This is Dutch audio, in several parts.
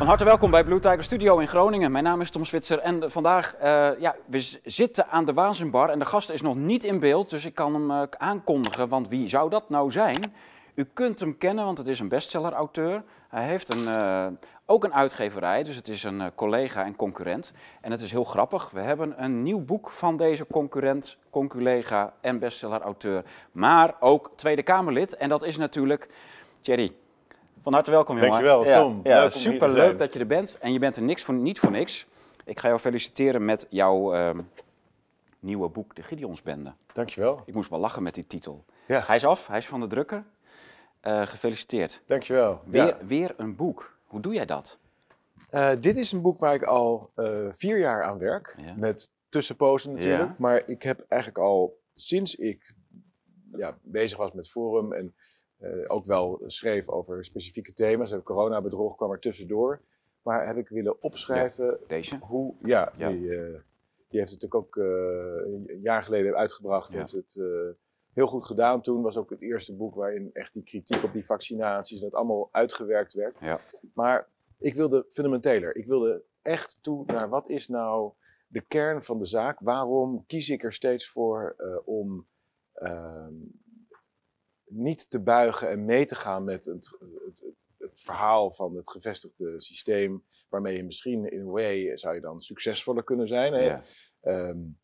Van harte welkom bij Blue Tiger Studio in Groningen. Mijn naam is Tom Switzer en vandaag, uh, ja, we zitten aan de Wazenbar en de gast is nog niet in beeld, dus ik kan hem uh, aankondigen, want wie zou dat nou zijn? U kunt hem kennen, want het is een bestseller-auteur. Hij heeft een, uh, ook een uitgeverij, dus het is een collega en concurrent. En het is heel grappig, we hebben een nieuw boek van deze concurrent, conculega en bestseller-auteur, maar ook Tweede Kamerlid. En dat is natuurlijk Thierry. Van harte welkom, jongen. Dankjewel, Tom. Ja, ja super leuk dat je er bent. En je bent er niks voor, niet voor niks. Ik ga jou feliciteren met jouw uh, nieuwe boek, De Gideonsbende. Dankjewel. Ik moest wel lachen met die titel. Ja. Hij is af, hij is van de drukker. Uh, gefeliciteerd. Dankjewel. Weer, ja. weer een boek. Hoe doe jij dat? Uh, dit is een boek waar ik al vier jaar aan werk. Ja. Met tussenpozen natuurlijk. Maar ik heb eigenlijk al sinds ik ja, bezig was met Forum en ook wel schreef over specifieke thema's. Coronabedrog kwam er tussendoor. Maar heb ik willen opschrijven ja, deze? hoe. Ja, ja. Die, uh, die, heeft het natuurlijk ook uh, een jaar geleden uitgebracht. Ja. Heeft het heel goed gedaan toen. Was ook het eerste boek waarin echt die kritiek op die vaccinaties. dat allemaal uitgewerkt werd. Ja. Maar ik wilde fundamenteler. Ik wilde echt toe naar wat is nou de kern van de zaak. Waarom kies ik er steeds voor om ehm, niet te buigen en mee te gaan met het, het, het, verhaal van het gevestigde systeem, waarmee je misschien in een way zou je dan succesvoller kunnen zijn. Hè? Um,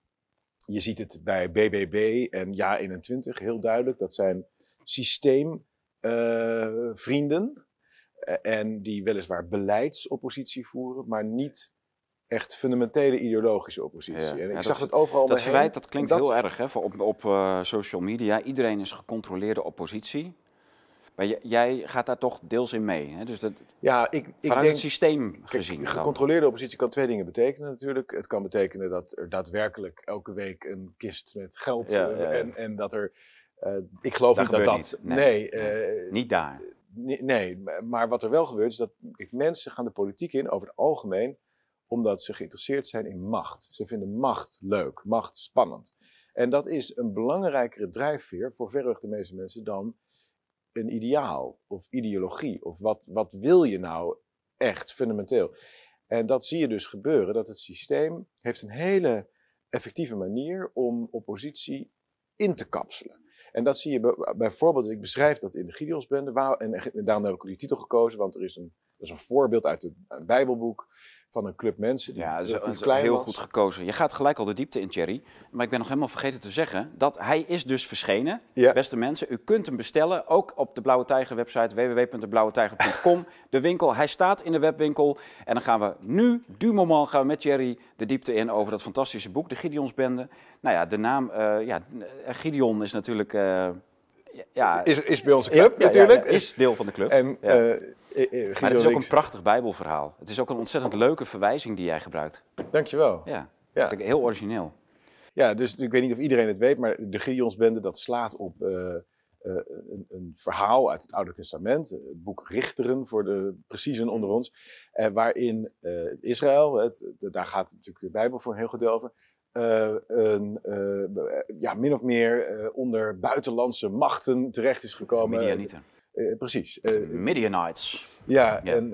je ziet het bij BBB en Ja21 heel duidelijk. Dat zijn systeemvrienden. Uh, en die weliswaar beleidsoppositie voeren, maar niet echt fundamentele ideologische oppositie. en ik zag het overal Dat verwijt, dat klinkt heel erg hè, op, op uh, social media. Iedereen is gecontroleerde oppositie. Maar jij gaat daar toch deels in mee. Hè? Dus dat, ja, ik, ik vanuit denk, het systeem gezien. Kijk, gecontroleerde oppositie kan twee dingen betekenen natuurlijk. Het kan betekenen dat er daadwerkelijk elke week een kist met geld... Ja, uh, ja, en, en dat er... Uh, ik geloof niet dat dat... Niet. Nee, nee niet daar. Nee, maar wat er wel gebeurt is dat mensen gaan de politiek in over het algemeen omdat ze geïnteresseerd zijn in macht. Ze vinden macht leuk, macht spannend. En dat is een belangrijkere drijfveer voor verreweg de meeste mensen dan een ideaal of ideologie. Of wat, wat wil je nou echt fundamenteel? En dat zie je dus gebeuren, dat het systeem heeft een hele effectieve manier om oppositie in te kapselen. En dat zie je bijvoorbeeld, ik beschrijf dat in de Gideonsbende, en daarom heb ik die titel gekozen, want er is een, dat is een voorbeeld uit het Bijbelboek van een club mensen. Die ja, dat is, heel goed gekozen. Je gaat gelijk al de diepte in, Thierry. Maar ik ben nog helemaal vergeten te zeggen dat hij is dus verschenen. Ja. Beste mensen, u kunt hem bestellen, ook op de Blauwe Tijger website www.deblauwetijger.com. De winkel, hij staat in de webwinkel. En dan gaan we nu, du moment, gaan we met Thierry de diepte in over dat fantastische boek, de Gideonsbende. Nou ja, de naam, uh, ja, Gideon is natuurlijk... Uh, ja, is, is bij onze club natuurlijk. is deel van de club. En, uh, uh, maar het is ook een prachtig Bijbelverhaal. Het is ook een ontzettend leuke verwijzing die jij gebruikt. Dankjewel. Ja, ja. heel origineel. Ja, dus ik weet niet of iedereen het weet, maar de Gideonsbende dat slaat op uh, een, een, verhaal uit het Oude Testament, het boek Richteren voor de preciezen onder ons, waarin Israël, het, daar gaat natuurlijk de Bijbel voor een heel gedeelte over, uh, een, uh, ja, min of meer uh, onder buitenlandse machten terecht is gekomen. Midianieten. precies. Midianites. Ja, en...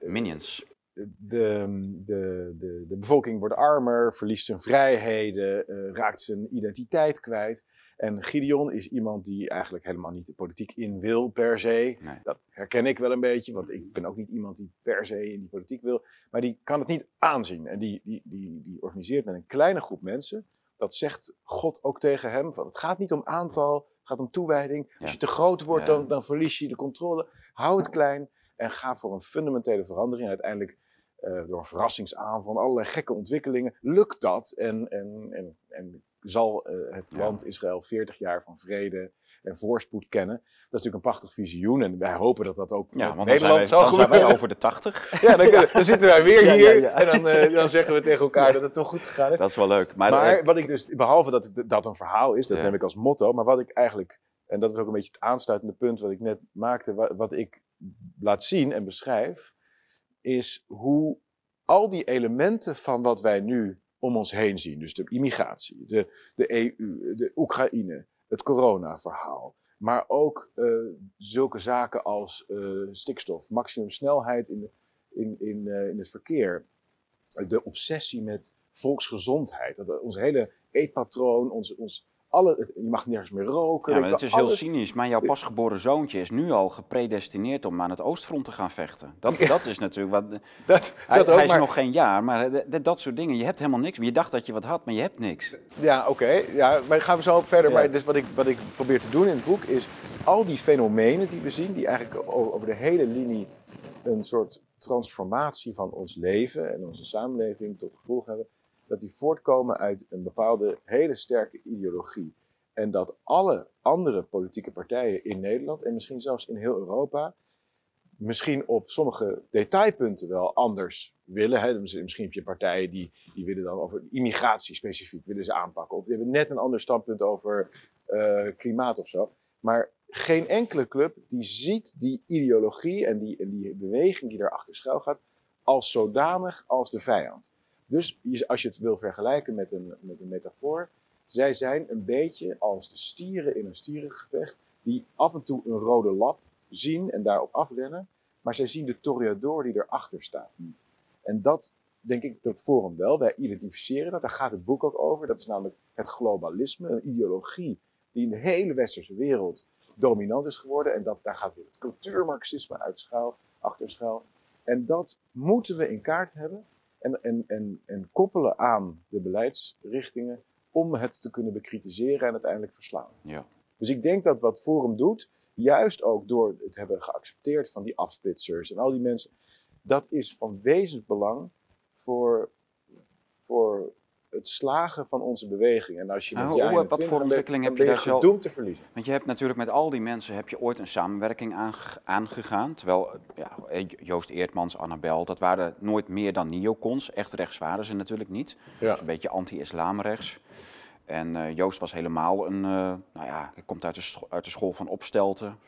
Minions. De, de, de, de bevolking wordt armer, verliest zijn vrijheden, raakt zijn identiteit kwijt. En Gideon is iemand die eigenlijk helemaal niet de politiek in wil per se. Dat herken ik wel een beetje, want ik ben ook niet iemand die per se in die politiek wil. Maar die kan het niet aanzien. En die, die, die, die organiseert met een kleine groep mensen. Dat zegt God ook tegen hem. Van, het gaat niet om aantal, het gaat om toewijding. Als je te groot wordt, dan, dan verlies je de controle. Hou het klein en ga voor een fundamentele verandering. Uiteindelijk uh, door een verrassingsaanval, allerlei gekke ontwikkelingen, lukt dat. En, en, en, en zal uh, het land Israël 40 jaar van vrede en voorspoed kennen. Dat is natuurlijk een prachtig visioen en wij hopen dat dat ook ja, want Nederland zal dan zijn wij over de 80. Ja, dan, dan zitten wij weer hier en dan, uh, dan, zeggen we tegen elkaar dat het toch goed gegaan is. Dat is wel leuk. Maar, maar wat ik dus, behalve dat dat een verhaal is, dat neem ik als motto, maar wat ik eigenlijk, en dat is ook een beetje het aansluitende punt wat ik net maakte, wat, wat ik laat zien en beschrijf, is hoe al die elementen van wat wij nu om ons heen zien. Dus de immigratie, de, de EU, de Oekraïne, het coronaverhaal. Maar ook uh, zulke zaken als uh, stikstof, maximum snelheid in in, in, eh, in het verkeer. De obsessie met volksgezondheid. Dat ons hele eetpatroon, ons, ons alle, je mag nergens meer roken. Ja, maar het is heel cynisch. Maar jouw pasgeboren zoontje is nu al gepredestineerd om aan het oostfront te gaan vechten. Dat, dat is natuurlijk wat. Dat, Hij, dat ook, hij is maar- nog geen jaar, maar dat soort dingen. Je hebt helemaal niks. Je dacht dat je wat had, maar je hebt niks. Ja, oké. Ja, maar gaan we zo op verder. Ja. Maar dus wat, ik, wat ik probeer te doen in het boek is al die fenomenen die we zien, die eigenlijk over de hele linie een soort transformatie van ons leven en onze samenleving tot gevolg hebben, dat die voortkomen uit een bepaalde hele sterke ideologie. En dat alle andere politieke partijen in Nederland en misschien zelfs in heel Europa misschien op sommige detailpunten wel anders willen. Hè. Dus Misschien heb je partijen die, die willen dan over immigratie specifiek willen ze aanpakken. Of die hebben net een ander standpunt over eh, klimaat of zo. Maar geen enkele club die ziet die ideologie en die, en die beweging die daarachter schuil gaat als zodanig als de vijand. Dus als je het wil vergelijken met een, met een metafoor, zij zijn een beetje als de stieren in een stierengevecht die af en toe een rode lap zien en daarop afrennen, maar zij zien de toreador die erachter staat niet. En dat denk ik dat Forum wel. Wij identificeren dat, daar gaat het boek ook over. Dat is namelijk het globalisme, een ideologie die in de hele westerse wereld dominant is geworden. En dat, daar gaat weer het cultuurmarxisme uit achter schuil. En dat moeten we in kaart hebben en, en, en, en koppelen aan de beleidsrichtingen om het te kunnen bekritiseren en uiteindelijk verslaan. Ja. Dus ik denk dat wat Forum doet, juist ook door het hebben geaccepteerd van die afsplitsers en al die mensen, dat is van wezensbelang voor, voor het slagen van onze beweging. En als je Nou, met hoe- je wat 21 voor ontwikkeling heb je daar zelf- gedoemd te verliezen. Want je hebt natuurlijk met al die mensen heb je ooit een samenwerking aange- aangegaan. Terwijl ja, eh, Joost Eertmans, Annabel, dat waren nooit meer dan neocons. Echt rechts waren ze natuurlijk niet. Ja. Dus een beetje anti-islamrechts. En eh, Joost was helemaal een, eh, nou ja, hij komt uit de, uit de school van Opstelten.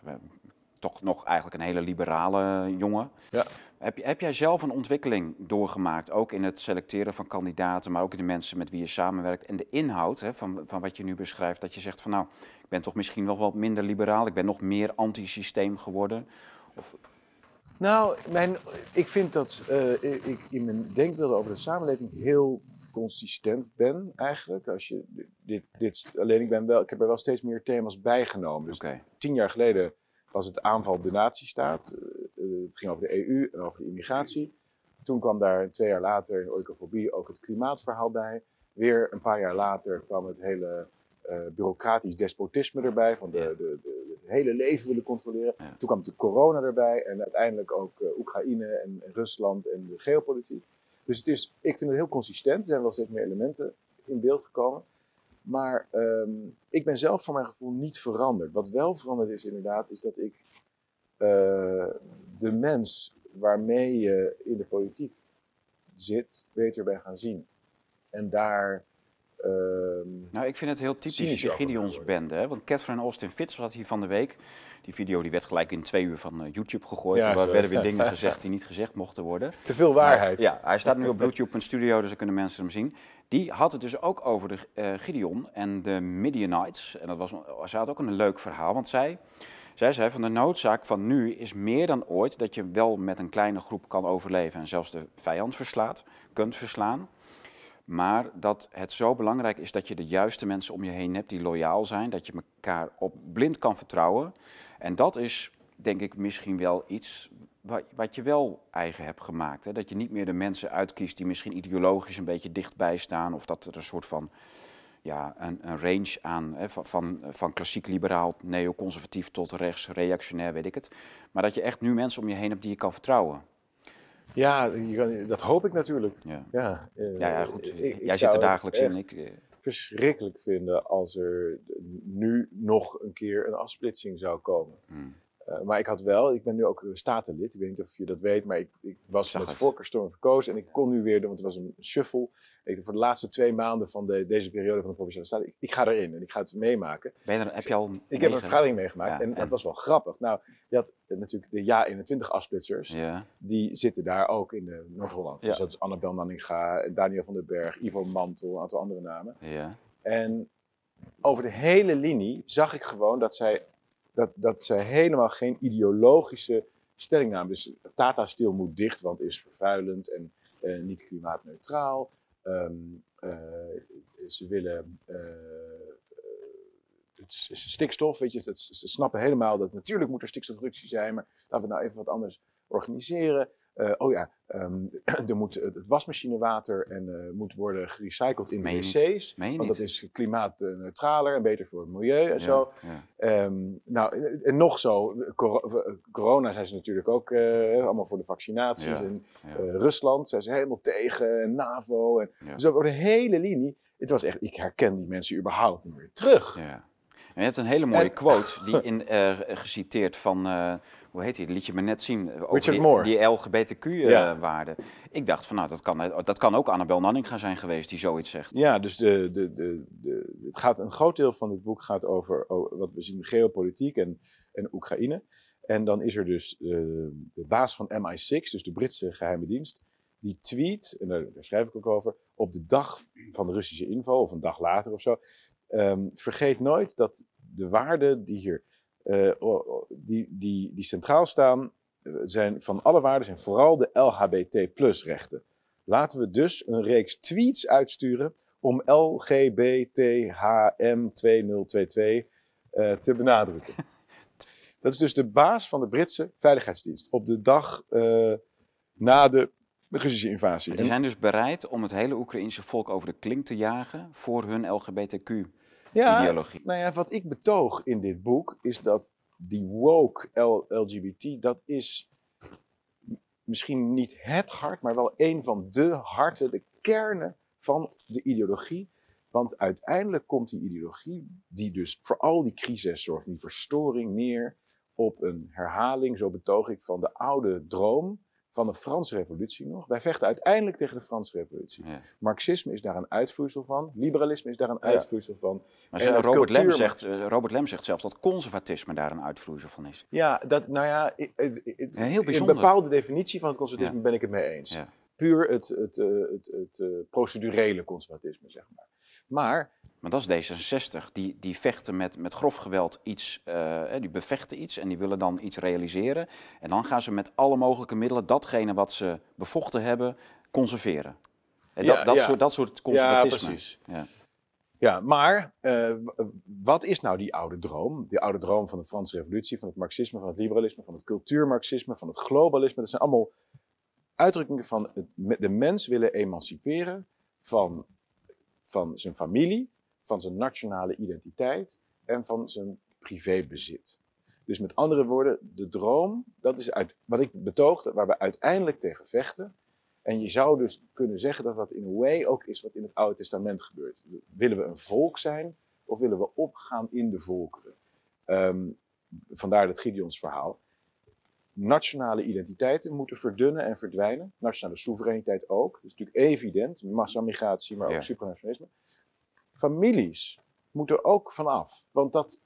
Toch nog eigenlijk een hele liberale jongen. Ja. Heb, heb jij zelf een ontwikkeling doorgemaakt, ook in het selecteren van kandidaten, maar ook in de mensen met wie je samenwerkt en de inhoud hè, van, van wat je nu beschrijft, dat je zegt van nou, ik ben toch misschien wel wat minder liberaal, ik ben nog meer antisysteem geworden. Of, Nou, mijn, ik vind dat eh, ik in mijn denkbeelden over de samenleving heel consistent ben eigenlijk. Als je dit, dit, alleen ik, ben wel, ik heb er wel steeds meer thema's bijgenomen. Dus Oké, tien jaar geleden was het aanval op de natiestaat. Eh, eh, het ging over de EU en over de immigratie. Toen kwam daar twee jaar later in oikofobie ook het klimaatverhaal bij. Weer een paar jaar later kwam het hele eh, bureaucratisch despotisme erbij. Van de, Ja. de, de, het hele leven willen controleren. Ja. Toen kwam de corona erbij. En uiteindelijk ook Oekraïne en, en Rusland en de geopolitiek. Dus het is, ik vind het heel consistent. Er zijn wel steeds meer elementen in beeld gekomen. Maar ehm, ik ben zelf voor mijn gevoel niet veranderd. Wat wel veranderd is inderdaad, is dat ik eh, de mens waarmee je in de politiek zit, beter ben gaan zien. En daar. Ehm, nou ik vind het heel typisch de Gideonsbende. Hè? Want Catherine Austin Fitz had hier van de week, die video die werd gelijk in twee uur van eh, YouTube gegooid. Ja, er zo. werden weer dingen gezegd die niet gezegd mochten worden. te veel waarheid. Ja, hij staat nu op Bluetooth.studio, dus dan kunnen mensen hem zien. Die had het dus ook over de eh, Gideon en de Midianites. En dat was, zij had ook een leuk verhaal, want zij, zij zei van de noodzaak van nu is meer dan ooit dat je wel met een kleine groep kan overleven en zelfs de vijand verslaat, kunt verslaan. Maar dat het zo belangrijk is dat je de juiste mensen om je heen hebt die loyaal zijn, dat je elkaar op blind kan vertrouwen. En dat is denk ik misschien wel iets wat, wat je wel eigen hebt gemaakt. Hè? Dat je niet meer de mensen uitkiest die misschien ideologisch een beetje dichtbij staan. Of dat er een soort van ja, een, een range aan, hè, van, van, van klassiek liberaal, neoconservatief tot rechts, reactionair, weet ik het. Maar dat je echt nu mensen om je heen hebt die je kan vertrouwen. Ja, je kan- dat hoop ik natuurlijk. Ja, Ja, eh, ja, ja goed. ik- Jij zit er dagelijks in. Ik, eh, verschrikkelijk vinden als er nu nog een keer een afsplitsing zou komen. hmm. Eh, maar ik had wel, ik ben nu ook statenlid. Ik weet niet of je dat weet, maar ik, ik was Zag met het. voorkeurstorm verkozen. En ik kon nu weer, want het was een shuffle. Ik, voor de laatste twee maanden van de, deze periode van de Provinciale Staten, ik, ik ga erin en ik ga het meemaken. Ben je er, heb je al Ik heb een vergadering meegemaakt Ja, en, en? dat was wel grappig. Nou, je had eh, natuurlijk de Ja-21 afsplitsers. Ja, Die zitten daar ook in eh, Noord-Holland. Ja. Dus dat is Annabel Nanninga, Daniel van den Berg, Ivo Mantel, een aantal andere namen. ja. En over de hele linie zag ik gewoon dat zij, dat, dat zij helemaal geen ideologische stellingname. Dus Tata Steel moet dicht, want is vervuilend en eh, niet klimaatneutraal. Ehm, eh, ze willen eh, het is stikstof, weet je, dat, ze snappen helemaal dat natuurlijk moet er stikstofreductie zijn, maar laten we nou even wat anders organiseren. Uh, oh ja, um, er moet het wasmachinewater en uh, moet worden gerecycled in de wc's. Want dat is klimaatneutraler en beter voor het milieu en ja, zo. Ja. Um, nou, en nog zo, corona zijn ze natuurlijk ook uh, allemaal voor de vaccinaties. En Rusland zijn ze helemaal tegen, en NAVO. En, Dus over de hele linie. Het was echt, ik herken die mensen überhaupt niet meer terug. Ja. Je hebt een hele mooie quote die in, geciteerd van hoe heet hij? Dat liet je me net zien. Over Richard die, Moore. Die LGBTQ-waarde. Uh, Ik dacht van nou, dat kan, dat kan ook Annabel Nanninga zijn geweest die zoiets zegt. Ja, dus de, de, de, de, het gaat, een groot deel van het boek gaat over, over wat we zien geopolitiek en, en Oekraïne. En dan is er dus uh, de baas van MI6, dus de Britse geheime dienst, die tweet, en daar, daar, schrijf ik ook over, op de dag van de Russische inval, of een dag later of zo. Um, vergeet nooit dat de waarden die hier uh, die, die, die centraal staan eh, zijn van alle waarden zijn vooral de LHBT plus rechten. Laten we dus een reeks tweets uitsturen om LGBTHM2022 uh, te benadrukken. Dat is dus de baas van de Britse Veiligheidsdienst op de dag uh, na de Russische invasie. Die zijn dus bereid om het hele Oekraïnse volk over de klink te jagen voor hun LGBTQ ja, ideologie. Nou ja, wat ik betoog in dit boek is dat die woke LGBT, dat is misschien niet het hart, maar wel een van de harten, de kernen van de ideologie. Want uiteindelijk komt die ideologie, die dus voor al die crisis zorgt, die verstoring neer op een herhaling, zo betoog ik, van de oude droom van de Franse revolutie nog. Wij vechten uiteindelijk tegen de Franse revolutie. Marxisme is daar een uitvloeisel van. Liberalisme is daar een uitvloeisel van. Maar en Robert, cultuur... Lem zegt, uh, Robert Lem zegt zelfs dat conservatisme daar een uitvloeisel van is. Ja, dat, nou ja, het, heel bijzonder. in een bepaalde definitie van het conservatisme ben ik het mee eens. Puur het, het, het, het, uh, procedurele conservatisme, zeg maar. Maar maar dat is D66. Die, die vechten met, met grof geweld iets, uh, die bevechten iets en die willen dan iets realiseren. En dan gaan ze met alle mogelijke middelen datgene wat ze bevochten hebben, conserveren. En dat, dat, Soort, dat soort conservatisme. Ja, precies. Ja. Ja, maar uh, wat is nou die oude droom? Die oude droom van de Franse revolutie, van het marxisme, van het liberalisme, van het cultuurmarxisme, van het globalisme. Dat zijn allemaal uitdrukkingen van het, de mens willen emanciperen van, van zijn familie, van zijn nationale identiteit en van zijn privébezit. Dus met andere woorden, de droom, dat is uit, wat ik betoogde, waar we uiteindelijk tegen vechten. En je zou dus kunnen zeggen dat dat in een way ook is wat in het Oude Testament gebeurt. Willen we een volk zijn of willen we opgaan in de volkeren? Um, vandaar dat Gideons verhaal. Nationale identiteiten moeten verdunnen en verdwijnen. Nationale soevereiniteit ook. Dat is natuurlijk evident. Massamigratie, maar ook ja. supranationalisme families moeten ook vanaf. Want dat,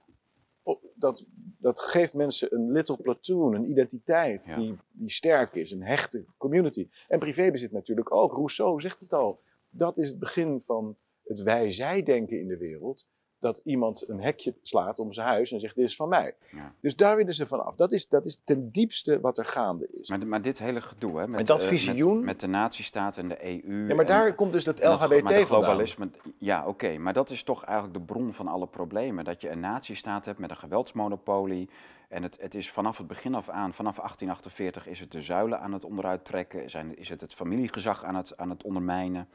dat, dat geeft mensen een little platoon, een identiteit die, die sterk is, een hechte community. En privébezit natuurlijk ook. Rousseau zegt het al. Dat is het begin van het wij-zij-denken in de wereld dat iemand een hekje slaat om zijn huis en zegt: Dit is van mij. Ja. Dus daar willen ze vanaf. Dat is, dat is ten diepste wat er gaande is. Maar, maar dit hele gedoe, hè, met, en dat uh, visioen. Met, met, de nazistaat en de EU. Ja, maar daar komt dus dat LHBT globalisme. Ja, oké. maar dat is toch eigenlijk de bron van alle problemen. Dat je een nazistaat hebt met een geweldsmonopolie. En het, het is vanaf het begin af aan, vanaf 1848, is het de zuilen aan het onderuit trekken. Zijn, is het het familiegezag aan het, aan het ondermijnen.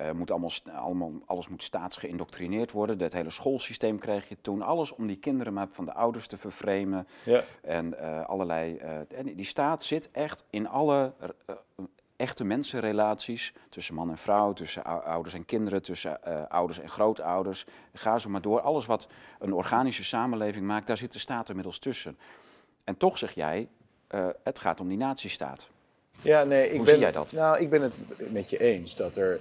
Uh, moet allemaal, allemaal, alles moet staats geïndoctrineerd worden. Het hele schoolsysteem kreeg je toen. Alles om die kinderen maar van de ouders te vervremen. Ja. En uh, allerlei. Uh, en die staat zit echt in alle echte mensenrelaties. Tussen man en vrouw, tussen ouders en kinderen, tussen ouders en grootouders. Ga zo maar door. Alles wat een organische samenleving maakt, daar zit de staat inmiddels tussen. En toch zeg jij, het gaat om die natiestaat. Ja, nee, ik Hoe ben, zie jij dat? Nou, ik ben het met je eens dat er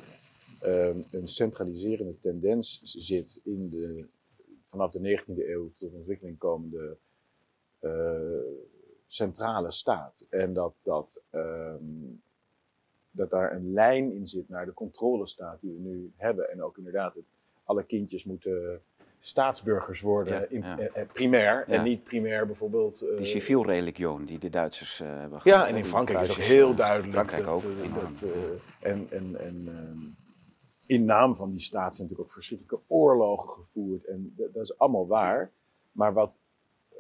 um, een centraliserende tendens zit in de vanaf de 19e eeuw tot ontwikkeling komende uh, centrale staat. En dat, dat, um, dat daar een lijn in zit naar de controlestaat die we nu hebben. En ook inderdaad het, alle kindjes moeten staatsburgers worden, Ja, in, ja. eh, eh, primair. Ja. En niet primair bijvoorbeeld. eh, Die civiel religion die de Duitsers eh, hebben ja, gehad, en hè, in Frankrijk is ook heel eh, duidelijk. Frankrijk dat, ook, eh, dat, eh, en en, en ehm, in naam van die staat zijn natuurlijk ook verschrikkelijke oorlogen gevoerd. En dat, is allemaal waar. Maar wat,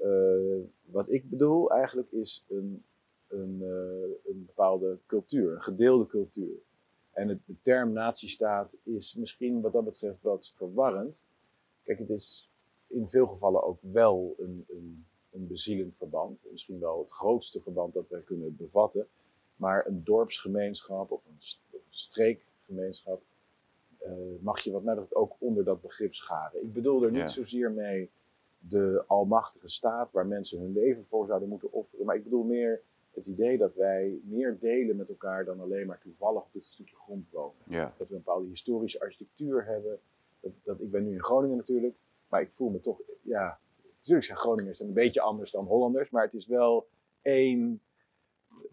eh, wat ik bedoel eigenlijk is een, een, eh, een bepaalde cultuur, een gedeelde cultuur. En het, de term nazistaat is misschien wat dat betreft wat verwarrend. Kijk, het is in veel gevallen ook wel een, een, een bezielend verband. Misschien wel het grootste verband dat wij kunnen bevatten. Maar een dorpsgemeenschap of een streekgemeenschap mag je wat mij betreft ook onder dat begrip scharen. Ik bedoel er niet Ja. zozeer mee de almachtige staat waar mensen hun leven voor zouden moeten offeren. Maar ik bedoel meer het idee dat wij meer delen met elkaar dan alleen maar toevallig op dit stukje grond wonen. Ja, Dat we een bepaalde historische architectuur hebben. Dat, dat, ik ben nu in Groningen natuurlijk, maar ik voel me toch, ja, natuurlijk zijn Groningers een beetje anders dan Hollanders, maar het is wel één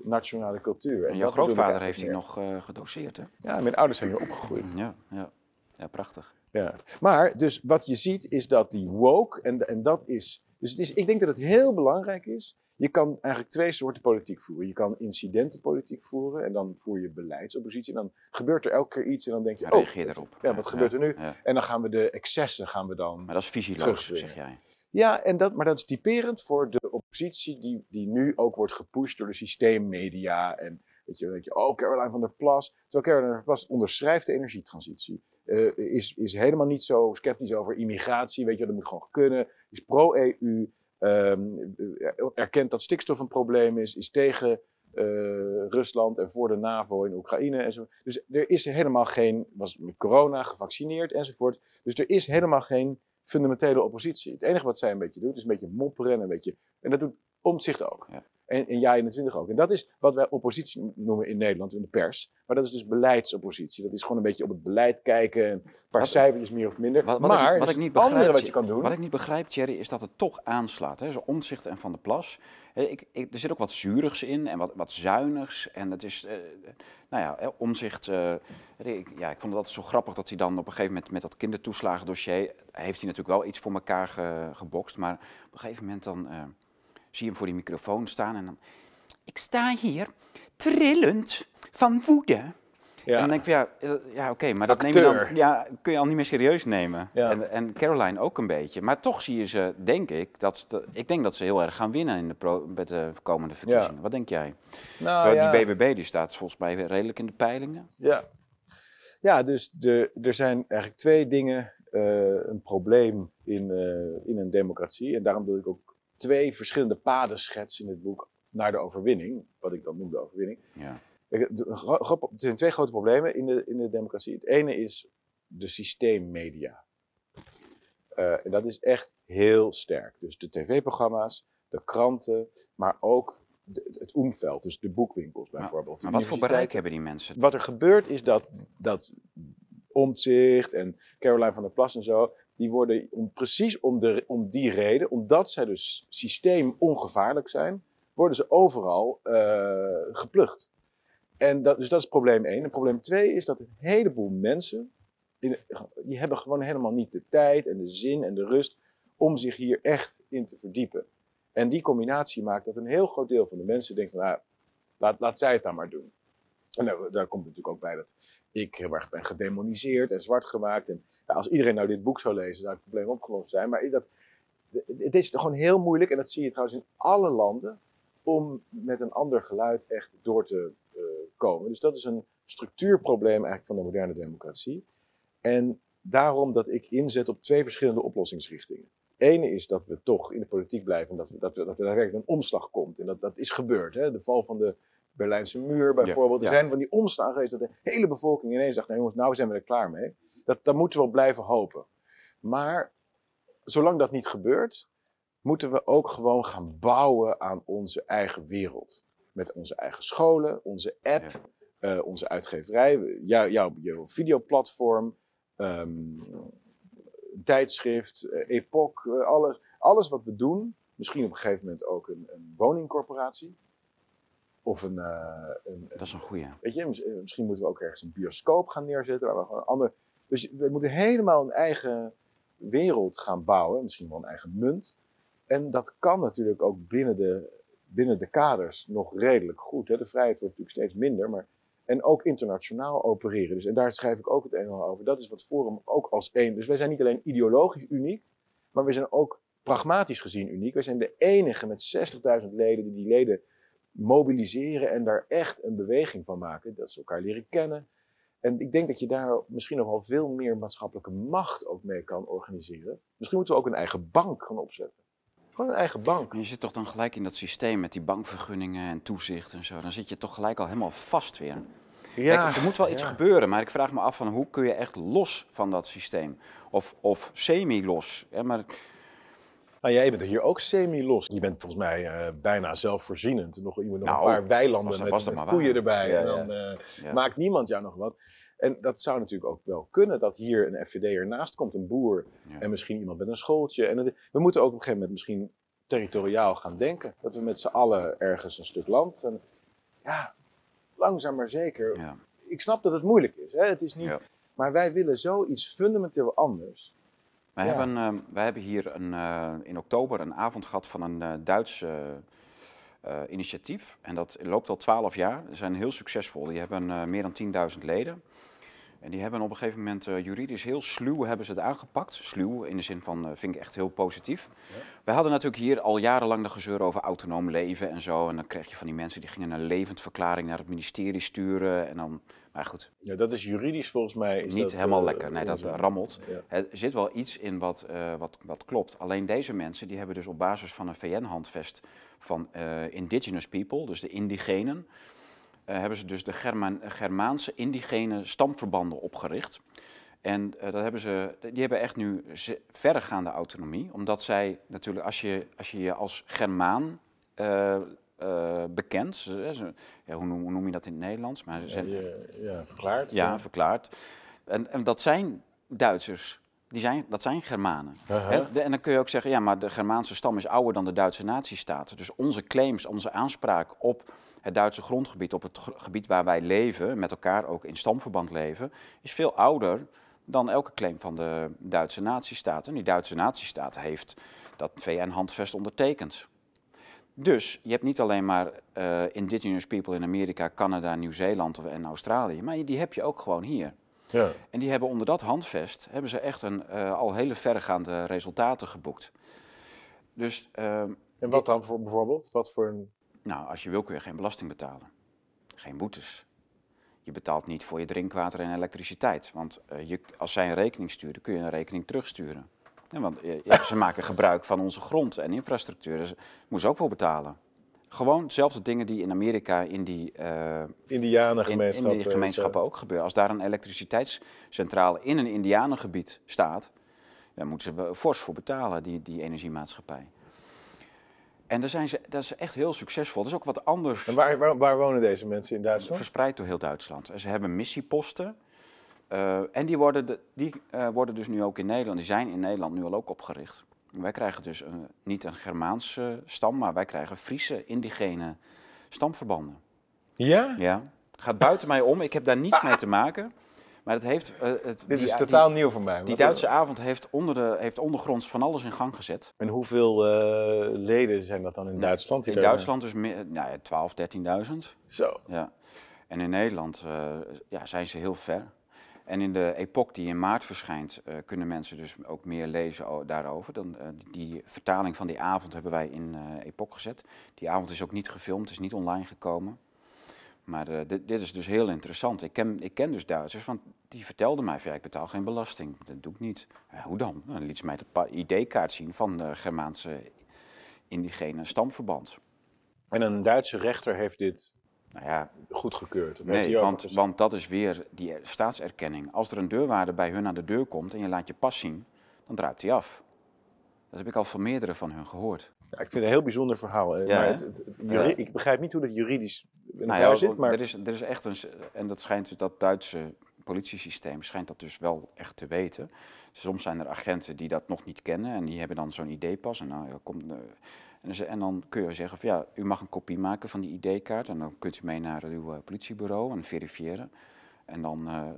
nationale cultuur. en jouw grootvader heeft hier meer. nog eh, gedoseerd, hè? Ja, mijn ouders zijn hier opgegroeid. Ja, ja. ja prachtig. Ja. Maar dus wat je ziet is dat die woke, en, en dat is. Dus het is, ik denk dat het heel belangrijk is. Je kan eigenlijk twee soorten politiek voeren. Je kan incidentenpolitiek voeren en dan voer je beleidsoppositie. En dan gebeurt er elke keer iets en dan denk je, Ja, oh, reageer erop. Ja, wat gebeurt er nu? Ja. En dan gaan we de excessen gaan we dan. Maar dat is visieloos, zeg jij. Ja, en dat, maar dat is typerend voor de oppositie die, die nu ook wordt gepusht door de systeemmedia. En weet je, weet je, oh, Caroline van der Plas. Terwijl Caroline van der Plas onderschrijft de energietransitie. Eh, is, is helemaal niet zo sceptisch over immigratie. Weet je, dat moet gewoon kunnen. Is pro-EU. ehm, eh, erkent dat stikstof een probleem is. Is tegen eh, Rusland en voor de NAVO in Oekraïne. En zo. Dus er is helemaal geen, was met corona gevaccineerd enzovoort. Dus er is helemaal geen fundamentele oppositie. Het enige wat zij een beetje doet, is een beetje mopperen en een beetje. En dat doet Omtzigt ook. Ja. En, en Ja21 ook. En dat is wat wij oppositie noemen in Nederland, in de pers. Maar dat is dus beleidsoppositie. Dat is gewoon een beetje op het beleid kijken. en Een paar Wat- cijfertjes meer of minder. Wat- wat maar ik- wat dus ik niet het andere begrijp, wat je kan doen. Wat ik niet begrijp, Thierry, is dat het toch aanslaat. Hè? Zo omzicht en Van der Plas. Ik, ik, er zit ook wat zuurigs in en wat, wat zuinigs. En het is, eh, nou ja, omzicht. eh, ik, ja, ik vond het altijd zo grappig dat hij dan op een gegeven moment met dat kindertoeslagendossier. heeft hij natuurlijk wel iets voor elkaar ge- gebokst. Maar op een gegeven moment dan eh, zie je hem voor die microfoon staan en dan. Ik sta hier trillend van woede. Ja. En dan denk ik van ja, ja oké, maar dat neem je dan, ja, kun je al niet meer serieus nemen. Ja. En, en Caroline ook een beetje. Maar toch zie je ze, denk ik, dat ze, ik denk dat ze heel erg gaan winnen in de pro, met de komende verkiezingen. Wat denk jij? nou, Terwijl ja. Die BBB die staat volgens mij redelijk in de peilingen. Ja, ja dus de, er zijn eigenlijk twee dingen eh, een probleem in, eh, in een democratie. En daarom wil ik ook twee verschillende paden schetsen in het boek naar de overwinning. Wat ik dan noem de overwinning. Ja. Er zijn twee grote problemen in de, in de democratie. Het ene is de systeemmedia. Eh, en dat is echt heel sterk. Dus de tv-programma's, de kranten, maar ook de- het omveld. Dus de boekwinkels bijvoorbeeld. Maar wat voor bereik hebben die mensen? Wat er gebeurt is dat, dat Omtzigt en Caroline van der Plas en zo, die worden om, precies om, de, om die reden, omdat zij dus systeem ongevaarlijk zijn, worden ze overal eh, geplucht. En dat, dus dat is probleem één. En probleem twee is dat een heleboel mensen, in, die hebben gewoon helemaal niet de tijd en de zin en de rust om zich hier echt in te verdiepen. En die combinatie maakt dat een heel groot deel van de mensen denkt nou, laat, laat zij het dan maar doen. En nou, daar komt natuurlijk ook bij dat ik heel erg ben gedemoniseerd en zwart gemaakt. En ja, als iedereen nou dit boek zou lezen, zou het probleem opgelost zijn. Maar dat, het is gewoon heel moeilijk, en dat zie je trouwens in alle landen, om met een ander geluid echt door te eh, komen. Dus dat is een structuurprobleem eigenlijk van de moderne democratie. En daarom dat ik inzet op twee verschillende oplossingsrichtingen. Ene is dat we toch in de politiek blijven, en dat, we, dat, we, dat er daadwerkelijk een omslag komt. En dat, dat is gebeurd. Hè? De val van de Berlijnse muur bijvoorbeeld. Ja. Er zijn van die omslagen geweest dat de hele bevolking ineens dacht, nou jongens, nou zijn we er klaar mee. Dat, daar moeten we op blijven hopen. Maar zolang dat niet gebeurt, moeten we ook gewoon gaan bouwen aan onze eigen wereld. Met onze eigen scholen, onze app, eh, onze uitgeverij, jou, jouw, jouw videoplatform, ehm, tijdschrift, eh, Epoch, eh, alles, alles wat we doen. Misschien op een gegeven moment ook een, een woningcorporatie. Of een, een, Dat is een goeie. Weet je, mis- misschien moeten we ook ergens een bioscoop gaan neerzetten. Waar we gewoon een ander... Dus we moeten helemaal een eigen wereld gaan bouwen, misschien wel een eigen munt. En dat kan natuurlijk ook binnen de, binnen de kaders nog redelijk goed. Hè. De vrijheid wordt natuurlijk steeds minder, maar en ook internationaal opereren. Dus, en daar schrijf ik ook het een en ander over. Dat is wat Forum ook als één. Dus wij zijn niet alleen ideologisch uniek, maar we zijn ook pragmatisch gezien uniek. Wij zijn de enige met 60.000 leden die die leden mobiliseren en daar echt een beweging van maken. Dat ze elkaar leren kennen. En ik denk dat je daar misschien nog wel veel meer maatschappelijke macht ook mee kan organiseren. Misschien moeten we ook een eigen bank gaan opzetten. Gewoon een eigen bank. Je zit toch dan gelijk in dat systeem met die bankvergunningen en toezicht en zo. Dan zit je toch gelijk al helemaal vast weer. Ja, Kijk, er moet wel iets gebeuren, maar ik vraag me af van hoe kun je echt los van dat systeem? Of, of semi-los. Ja, maar... Nou, jij bent er hier ook semi-los. Je bent volgens mij uh, bijna zelfvoorzienend. Nog, iemand nog nou, een paar weilanden met, met koeien erbij. Ja, en dan uh, maakt niemand jou nog wat. En dat zou natuurlijk ook wel kunnen, dat hier een FVD ernaast komt, een boer en misschien iemand met een schooltje. En we moeten ook op een gegeven moment misschien territoriaal gaan denken. Dat we met z'n allen ergens een stuk land. En, ja, langzaam maar zeker. Ik snap dat het moeilijk is. Hè? Het is niet, Maar wij willen zoiets fundamenteel anders. Wij, hebben, uh, wij hebben hier een, uh, in oktober een avond gehad van een uh, Duits initiatief. En dat loopt al twaalf jaar. Ze zijn heel succesvol. Die hebben meer dan 10.000 leden. En die hebben op een gegeven moment uh, juridisch heel sluw hebben ze het aangepakt. Sluw in de zin van, uh, vind ik echt heel positief. Ja. Wij hadden natuurlijk hier al jarenlang de gezeur over autonoom leven en zo. En dan kreeg je van die mensen die gingen een levendverklaring naar het ministerie sturen. En dan, maar goed. Ja, dat is juridisch volgens mij. Is niet dat, helemaal uh, lekker. Nee, dat rammelt. Ja. Er zit wel iets in wat, wat, wat klopt. Alleen deze mensen die hebben dus op basis van een VN-handvest van indigenous people, dus de indigenen hebben ze dus de Germaan, Germaanse indigene stamverbanden opgericht. En uh, dat hebben ze, die hebben echt nu verregaande autonomie, omdat zij natuurlijk, als je als je, je als Germaan uh, bekend, ja, hoe, noem, hoe, noem, je dat in het Nederlands? Maar ze zijn, ja, ja, verklaard. Ja, verklaard. En, en dat zijn Duitsers. Die zijn, dat zijn Germanen. -huh. en dan kun je ook zeggen, ja, maar de Germaanse stam is ouder dan de Duitse natiestaat. Dus onze claims, onze aanspraak op het Duitse grondgebied, op het gebied waar wij leven, met elkaar ook in stamverband leven, is veel ouder dan elke claim van de Duitse natiestaat. En die Duitse natiestaat heeft dat VN-handvest ondertekend. Dus je hebt niet alleen maar uh, indigenous people in Amerika, Canada, Nieuw-Zeeland en Australië, maar die heb je ook gewoon hier. Ja. En die hebben onder dat handvest hebben ze echt een, uh, al hele verregaande resultaten geboekt. Dus, uh, en wat dan voor bijvoorbeeld? Wat voor een nou, als je wil kun je geen belasting betalen. Geen boetes. Je betaalt niet voor je drinkwater en elektriciteit. Want uh, je, als zij een rekening sturen, kun je een rekening terugsturen. Ja, want ja, ze maken gebruik van onze grond en infrastructuur. Dus moeten ze ook wel betalen. Gewoon dezelfde dingen die in Amerika in die, uh, Indianengemeenschappen, in, in die gemeenschappen ook gebeuren. Als daar een elektriciteitscentrale in een Indianengebied staat, dan moeten ze fors voor betalen, die, die energiemaatschappij. En daar zijn ze, dat is echt heel succesvol. Dat is ook wat anders. En waar, waar, waar wonen deze mensen in Duitsland? Verspreid door heel Duitsland. Ze hebben missieposten. Uh, en die, worden, de, die uh, worden dus nu ook in Nederland, die zijn in Nederland nu al ook opgericht. Wij krijgen dus een, niet een Germaanse stam, maar wij krijgen Friese indigene stamverbanden. Ja? Ja. Gaat buiten mij om, ik heb daar niets mee te maken. Maar het heeft, uh, het, Dit is totaal nieuw voor mij. Die Duitse avond heeft, onder de, heeft ondergronds van alles in gang gezet. En hoeveel uh, leden zijn dat dan in Duitsland? In Duitsland dus meer, nou, 12, 13.000. Zo. Ja. En in Nederland uh, ja, zijn ze heel ver. En in de epoch die in maart verschijnt, uh, kunnen mensen dus ook meer lezen daarover. Dan, uh, die vertaling van die avond hebben wij in uh, epoch gezet. Die avond is ook niet gefilmd, is niet online gekomen. Maar uh, dit, dit, is dus heel interessant. Ik ken, ik ken dus Duitsers, want die vertelden mij van ja, ik betaal geen belasting. Dat doe ik niet. Ja, hoe dan? Dan liet ze mij de ID-kaart zien van de Germaanse indigene stamverband. En een Duitse rechter heeft dit nou ja, goedgekeurd? Nee, want, want dat is weer die staatserkenning. Als er een deurwaarder bij hun aan de deur komt en je laat je pas zien, dan druipt hij af. Dat heb ik al van meerdere van hun gehoord. Ja, ik vind het een heel bijzonder verhaal. Ja, maar het. Ik begrijp niet hoe dat juridisch in nou ja, zit. Maar... Er, is, er is echt een, en dat schijnt dus dat Duitse politiesysteem schijnt dat dus wel echt te weten. Soms zijn er agenten die dat nog niet kennen en die hebben dan zo'n ID-pas. En, nou, ja, kom, uh, en, en, dan kun je zeggen van ja, u mag een kopie maken van die ID-kaart en dan kunt u mee naar uw uh, politiebureau en verifiëren. En dan uh,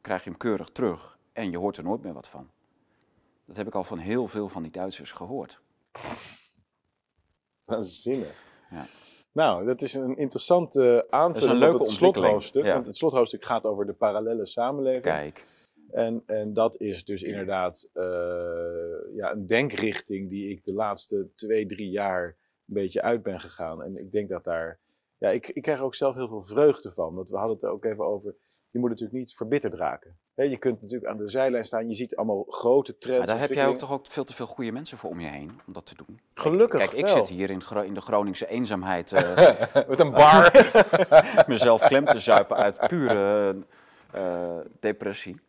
krijg je hem keurig terug en je hoort er nooit meer wat van. Dat heb ik al van heel veel van die Duitsers gehoord. Waanzinnig. Ja. Nou, dat is een interessante aanvulling Dat is een op het slothoofdstuk. ja. Want het slothoofdstuk gaat over de parallele samenleving. Kijk, En, en dat is dus inderdaad eh, ja, een denkrichting die ik de laatste twee, drie jaar een beetje uit ben gegaan. En ik denk dat daar. Ja, ik, ik krijg er ook zelf heel veel vreugde van. Want we hadden het er ook even over. Je moet natuurlijk niet verbitterd raken. Je kunt natuurlijk aan de zijlijn staan. Je ziet allemaal grote trends. maar daar heb jij ook toch ook veel te veel goede mensen voor om je heen om dat te doen. Gelukkig Kijk, ik wel. zit hier in, Gro- in de Groningse eenzaamheid eh, Met een bar. mezelf klem te zuipen uit pure eh, depressie.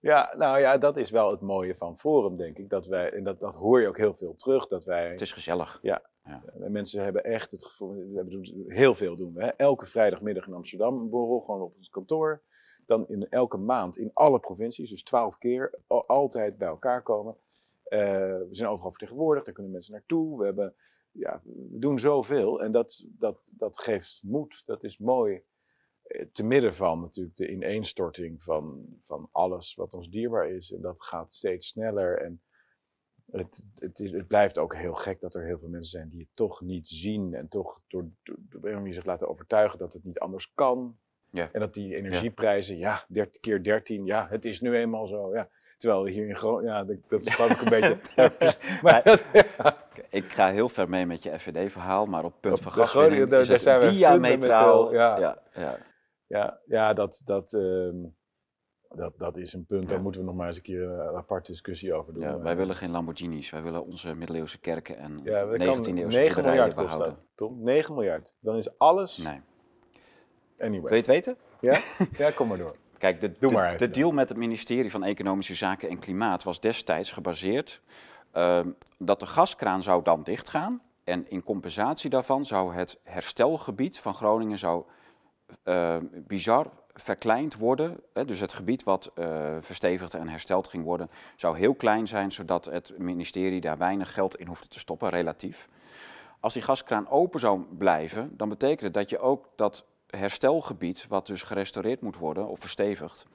Ja, nou ja, dat is wel het mooie van Forum, denk ik. Dat wij, en dat, dat hoor je ook heel veel terug. Dat wij, Het is gezellig. En Mensen hebben echt het gevoel, we hebben doen- heel veel doen we. Hè? Elke vrijdagmiddag in Amsterdam een borrel, gewoon op het kantoor. Dan in elke maand in alle provincies, dus twaalf keer, al- altijd bij elkaar komen. Eh, we zijn overal vertegenwoordigd, daar kunnen mensen naartoe. We, hebben, ja, we doen zoveel en dat, dat, dat geeft moed, dat is mooi. Eh, Te midden van natuurlijk de ineenstorting van, van alles wat ons dierbaar is. En dat gaat steeds sneller. En het, het, is, het blijft ook heel gek dat er heel veel mensen zijn die het toch niet zien. En toch door, door, door zich laten overtuigen dat het niet anders kan. Ja. En dat die energieprijzen, ja, 30 keer 13, ja, het is nu eenmaal zo. Ja. Terwijl hier in Groningen, ja, dat, dat is gewoon ook een beetje. Maar dat, Ik ga heel ver mee met je FVD-verhaal, maar op het punt Op van gaswinning Groningen, daar- is daar zijn we diametraal. ja. ja, ja. ja, ja, dat, dat, ehm, dat, dat is een punt, Ja. daar moeten we nog maar eens een keer een aparte discussie over doen. Ja, wij willen geen Lamborghinis, wij willen onze middeleeuwse kerken en ja, dat 19e kan eeuwse 9 boerderijen miljard behouden. Tom. 9 miljard. Dan is alles. Nee. Anyway. Wil je het weten? Ja? ja, kom maar door. Kijk, de, Doe de- maar deal met het ministerie van Economische Zaken en Klimaat was destijds gebaseerd ehm, dat de gaskraan zou dan dichtgaan. En in compensatie daarvan zou het herstelgebied van Groningen zou, eh, bizar verkleind worden. Hè, dus het gebied wat eh, verstevigd en hersteld ging worden, zou heel klein zijn, zodat het ministerie daar weinig geld in hoefde te stoppen, relatief. Als die gaskraan open zou blijven, dan betekent het dat je ook dat herstelgebied, wat dus gerestaureerd moet worden of verstevigd,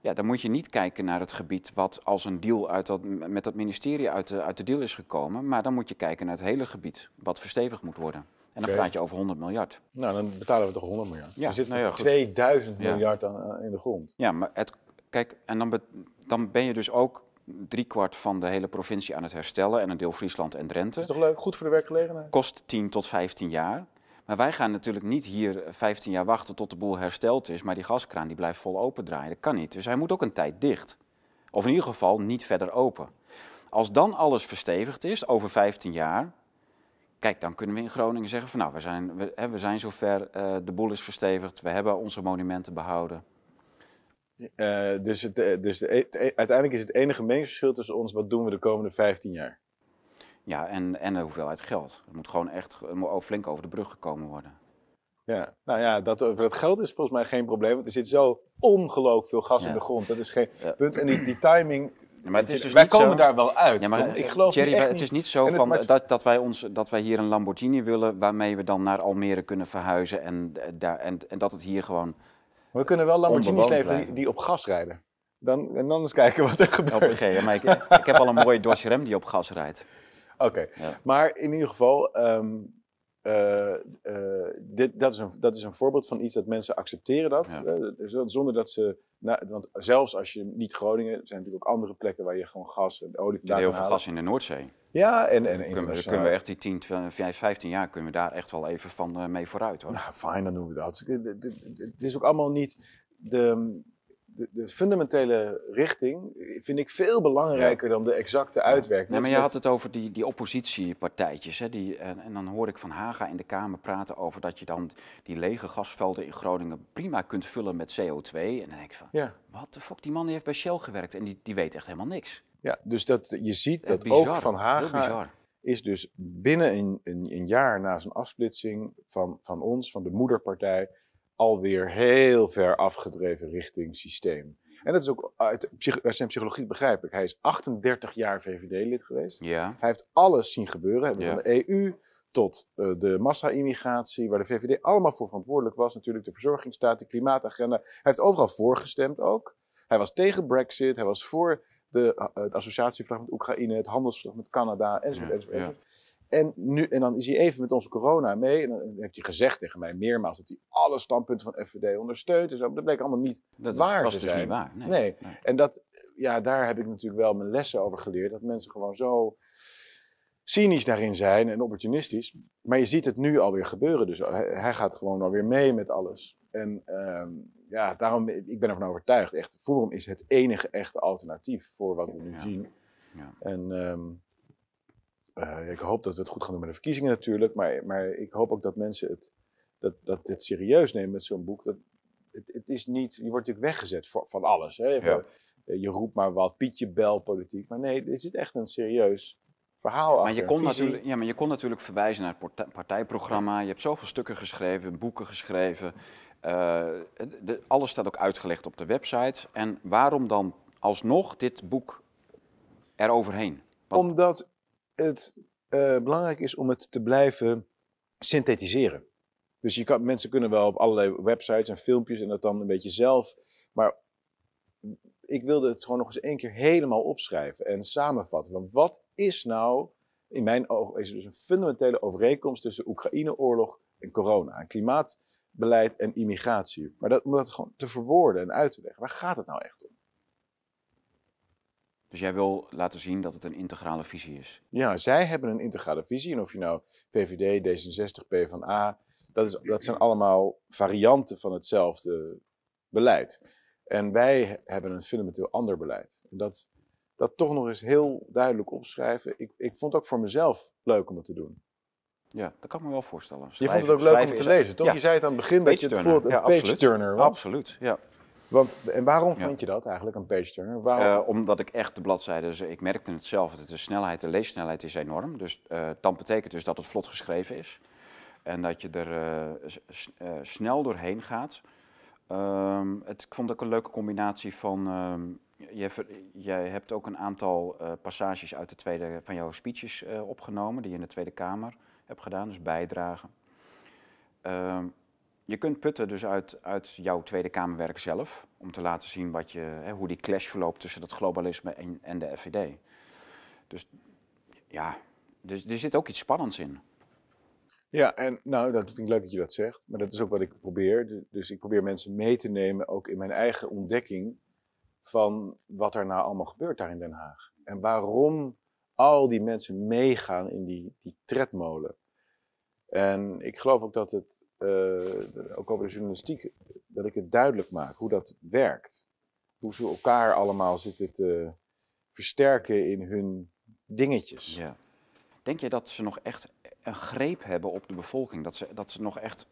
ja, dan moet je niet kijken naar het gebied wat als een deal uit dat, met dat ministerie uit de, uit de deal is gekomen, maar dan moet je kijken naar het hele gebied wat verstevigd moet worden. En dan praat je over 100 miljard. Nou, dan betalen we toch 100 miljard. Ja, er zit nou ja, voor goed. 2000 Ja. miljard aan, aan- in de grond. Ja, maar het, kijk, en dan, be- dan ben je dus ook driekwart van de hele provincie aan het herstellen en een deel Friesland en Drenthe. Dat is toch leuk? Goed voor de werkgelegenheid? kost 10 tot 15 jaar. Maar wij gaan natuurlijk niet hier 15 jaar wachten tot de boel hersteld is, maar die gaskraan die blijft vol open draaien. Dat kan niet. Dus hij moet ook een tijd dicht. Of in ieder geval niet verder open. Als dan alles verstevigd is, over 15 jaar, kijk, dan kunnen we in Groningen zeggen van nou, we zijn, we, we zijn zover, eh, de boel is verstevigd, we hebben onze monumenten behouden. Eh, dus het, eh, dus de, het- uiteindelijk is het enige meningsverschil tussen ons, wat doen we de komende 15 jaar? Ja, en, en de hoeveelheid geld. Het moet gewoon echt flink over de brug gekomen worden. Ja, nou ja, dat, over dat geld is volgens mij geen probleem, want er zit zo ongelooflijk veel gas Ja. in de grond. Dat is geen Ja. punt. En die, die timing, Ja, maar het is dus wij komen zo... daar wel uit. Maar ik geloof niet echt het is niet- zo van dat, dat, wij ons, dat wij hier een Lamborghini willen waarmee we dan naar Almere kunnen verhuizen en, eh, daar, en, en dat het hier gewoon We kunnen wel Lamborghinis leveren die, op gas rijden. Dan, en dan eens kijken wat er gebeurt. Maar ik, ik heb al een mooie Dodge Ram die op gas rijdt. Oké, Ja. maar in ieder geval, ehm, eh, eh, dit, dat, is een, dat is een voorbeeld van iets dat mensen accepteren dat. Ja. eh, zonder dat ze, want zelfs als je niet Groningen, er zijn natuurlijk ook andere plekken waar je gewoon gas en olie vandaan heel kan veel gas in de Noordzee. Ja, en, en Kunnen we, kunnen we echt die 10, 12, 15 jaar kunnen we daar echt wel even van mee vooruit hoor. Nou, fijn, dan doen we dat. Het is ook allemaal niet de, de, de fundamentele richting, vind ik veel belangrijker dan de exacte uitwerking. Nee, maar je had het over die, die oppositiepartijtjes. Hè, die, en, en dan hoor ik Van Haga in de Kamer praten over dat je dan die lege gasvelden in Groningen prima kunt vullen met CO2. En dan denk ik van, Ja, wat de fuck, die man die heeft bij Shell gewerkt en die, die weet echt helemaal niks. ja, dus dat, je ziet dat bizar, ook Van Haga is dus binnen een, een, een jaar na zijn afsplitsing van, van ons, van de moederpartij, alweer heel ver afgedreven richting systeem. En dat is ook uit, zijn psychologie begrijp ik. Hij is 38 jaar VVD-lid geweest. Ja, Hij heeft alles zien gebeuren. Ja. Van de EU tot eh, de massa-immigratie, waar de VVD allemaal voor verantwoordelijk was. Natuurlijk de verzorgingsstaat, de klimaatagenda. Hij heeft overal voorgestemd ook. Hij was tegen Brexit, hij was voor de, het associatieverdrag met Oekraïne, het handelsverdrag met Canada, enzovoort. Ja, enzovoort, enzovoort. En, nu, en dan is hij even met onze corona mee. En dan heeft hij gezegd tegen mij meermaals dat hij alle standpunten van FVD ondersteunt. En zo. Maar dat bleek allemaal niet Dat waar was te dus zijn. niet waar. Nee. Nee. Nee. En dat, ja, daar heb ik natuurlijk wel mijn lessen over geleerd. Dat mensen gewoon zo cynisch daarin zijn en opportunistisch. Maar je ziet het nu alweer gebeuren. Dus hij, hij gaat gewoon alweer mee met alles. En ehm, ja, daarom, ik ben ervan overtuigd. Echt, Forum is het enige echte alternatief voor wat we nu Ja. zien. Ja. En ehm, eh, ik hoop dat we het goed gaan doen met de verkiezingen natuurlijk. Maar, maar ik hoop ook dat mensen het, dat, dat dit serieus nemen met zo'n boek. Dat, het, het is niet, je wordt natuurlijk weggezet voor, van alles. Hè? Ja. Je, je roept maar wat, Pietje Bel politiek. Maar nee, er zit echt een serieus verhaal Maar achter. je, kon natuurlijk, ja, maar je kon natuurlijk verwijzen naar het partijprogramma. Je hebt zoveel stukken geschreven, boeken geschreven. Eh, de, alles staat ook uitgelegd op de website. En waarom dan alsnog dit boek eroverheen? Want- Omdat het eh, belangrijk is om het te blijven synthetiseren. Dus je kan, mensen kunnen wel op allerlei websites en filmpjes en dat dan een beetje zelf. Maar ik wilde het gewoon nog eens één keer helemaal opschrijven en samenvatten. Want wat is nou, in mijn ogen, is dus een fundamentele overeenkomst tussen Oekraïne-oorlog en corona. Klimaatbeleid en immigratie. Maar dat, om dat gewoon te verwoorden en uit te leggen. Waar gaat het nou echt om? Dus jij wil laten zien dat het een integrale visie is. Ja, zij hebben een integrale visie. En of je nou VVD, D66, PvdA, dat, is, dat zijn allemaal varianten van hetzelfde beleid. En wij hebben een fundamenteel ander beleid. En dat, dat toch nog eens heel duidelijk opschrijven. Ik, ik vond het ook voor mezelf leuk om het te doen. Ja, dat kan ik me wel voorstellen. Je vond het ook leuk om te lezen, toch? Ja. Je zei het aan het begin dat je het voelde een Ja, page-turner was. Absoluut, ja. Want, en waarom vond je dat eigenlijk, een page-turner? Waarom? Eh, omdat ik echt de bladzijden, dus ik merkte het zelf, dat de snelheid, de leessnelheid is enorm. Dus eh dan betekent dus dat het vlot geschreven is. En dat je er eh, snel doorheen gaat. Ehm, het, ik vond ook een leuke combinatie van. ehm, jij hebt ook een aantal passages uit de tweede, van jouw speeches opgenomen, die je in de Tweede Kamer hebt gedaan, dus bijdragen. Ehm, je kunt putten dus uit, uit jouw Tweede Kamerwerk zelf, om te laten zien wat je, hè, hoe die clash verloopt tussen dat globalisme en, en de FVD. Dus ja, dus, er zit ook iets spannends in. Ja, en nou, dat vind ik leuk dat je dat zegt. Maar dat is ook wat ik probeer. Du- Dus ik probeer mensen mee te nemen, ook in mijn eigen ontdekking, van wat er nou allemaal gebeurt daar in Den Haag. En waarom al die mensen meegaan in die, die tredmolen. En ik geloof ook dat het, ook over de journalistiek, dat ik het duidelijk maak hoe dat werkt. Hoe ze elkaar allemaal zitten te versterken in hun dingetjes. Ja. Denk je dat ze nog echt een greep hebben op de bevolking? Dat ze, dat ze nog echt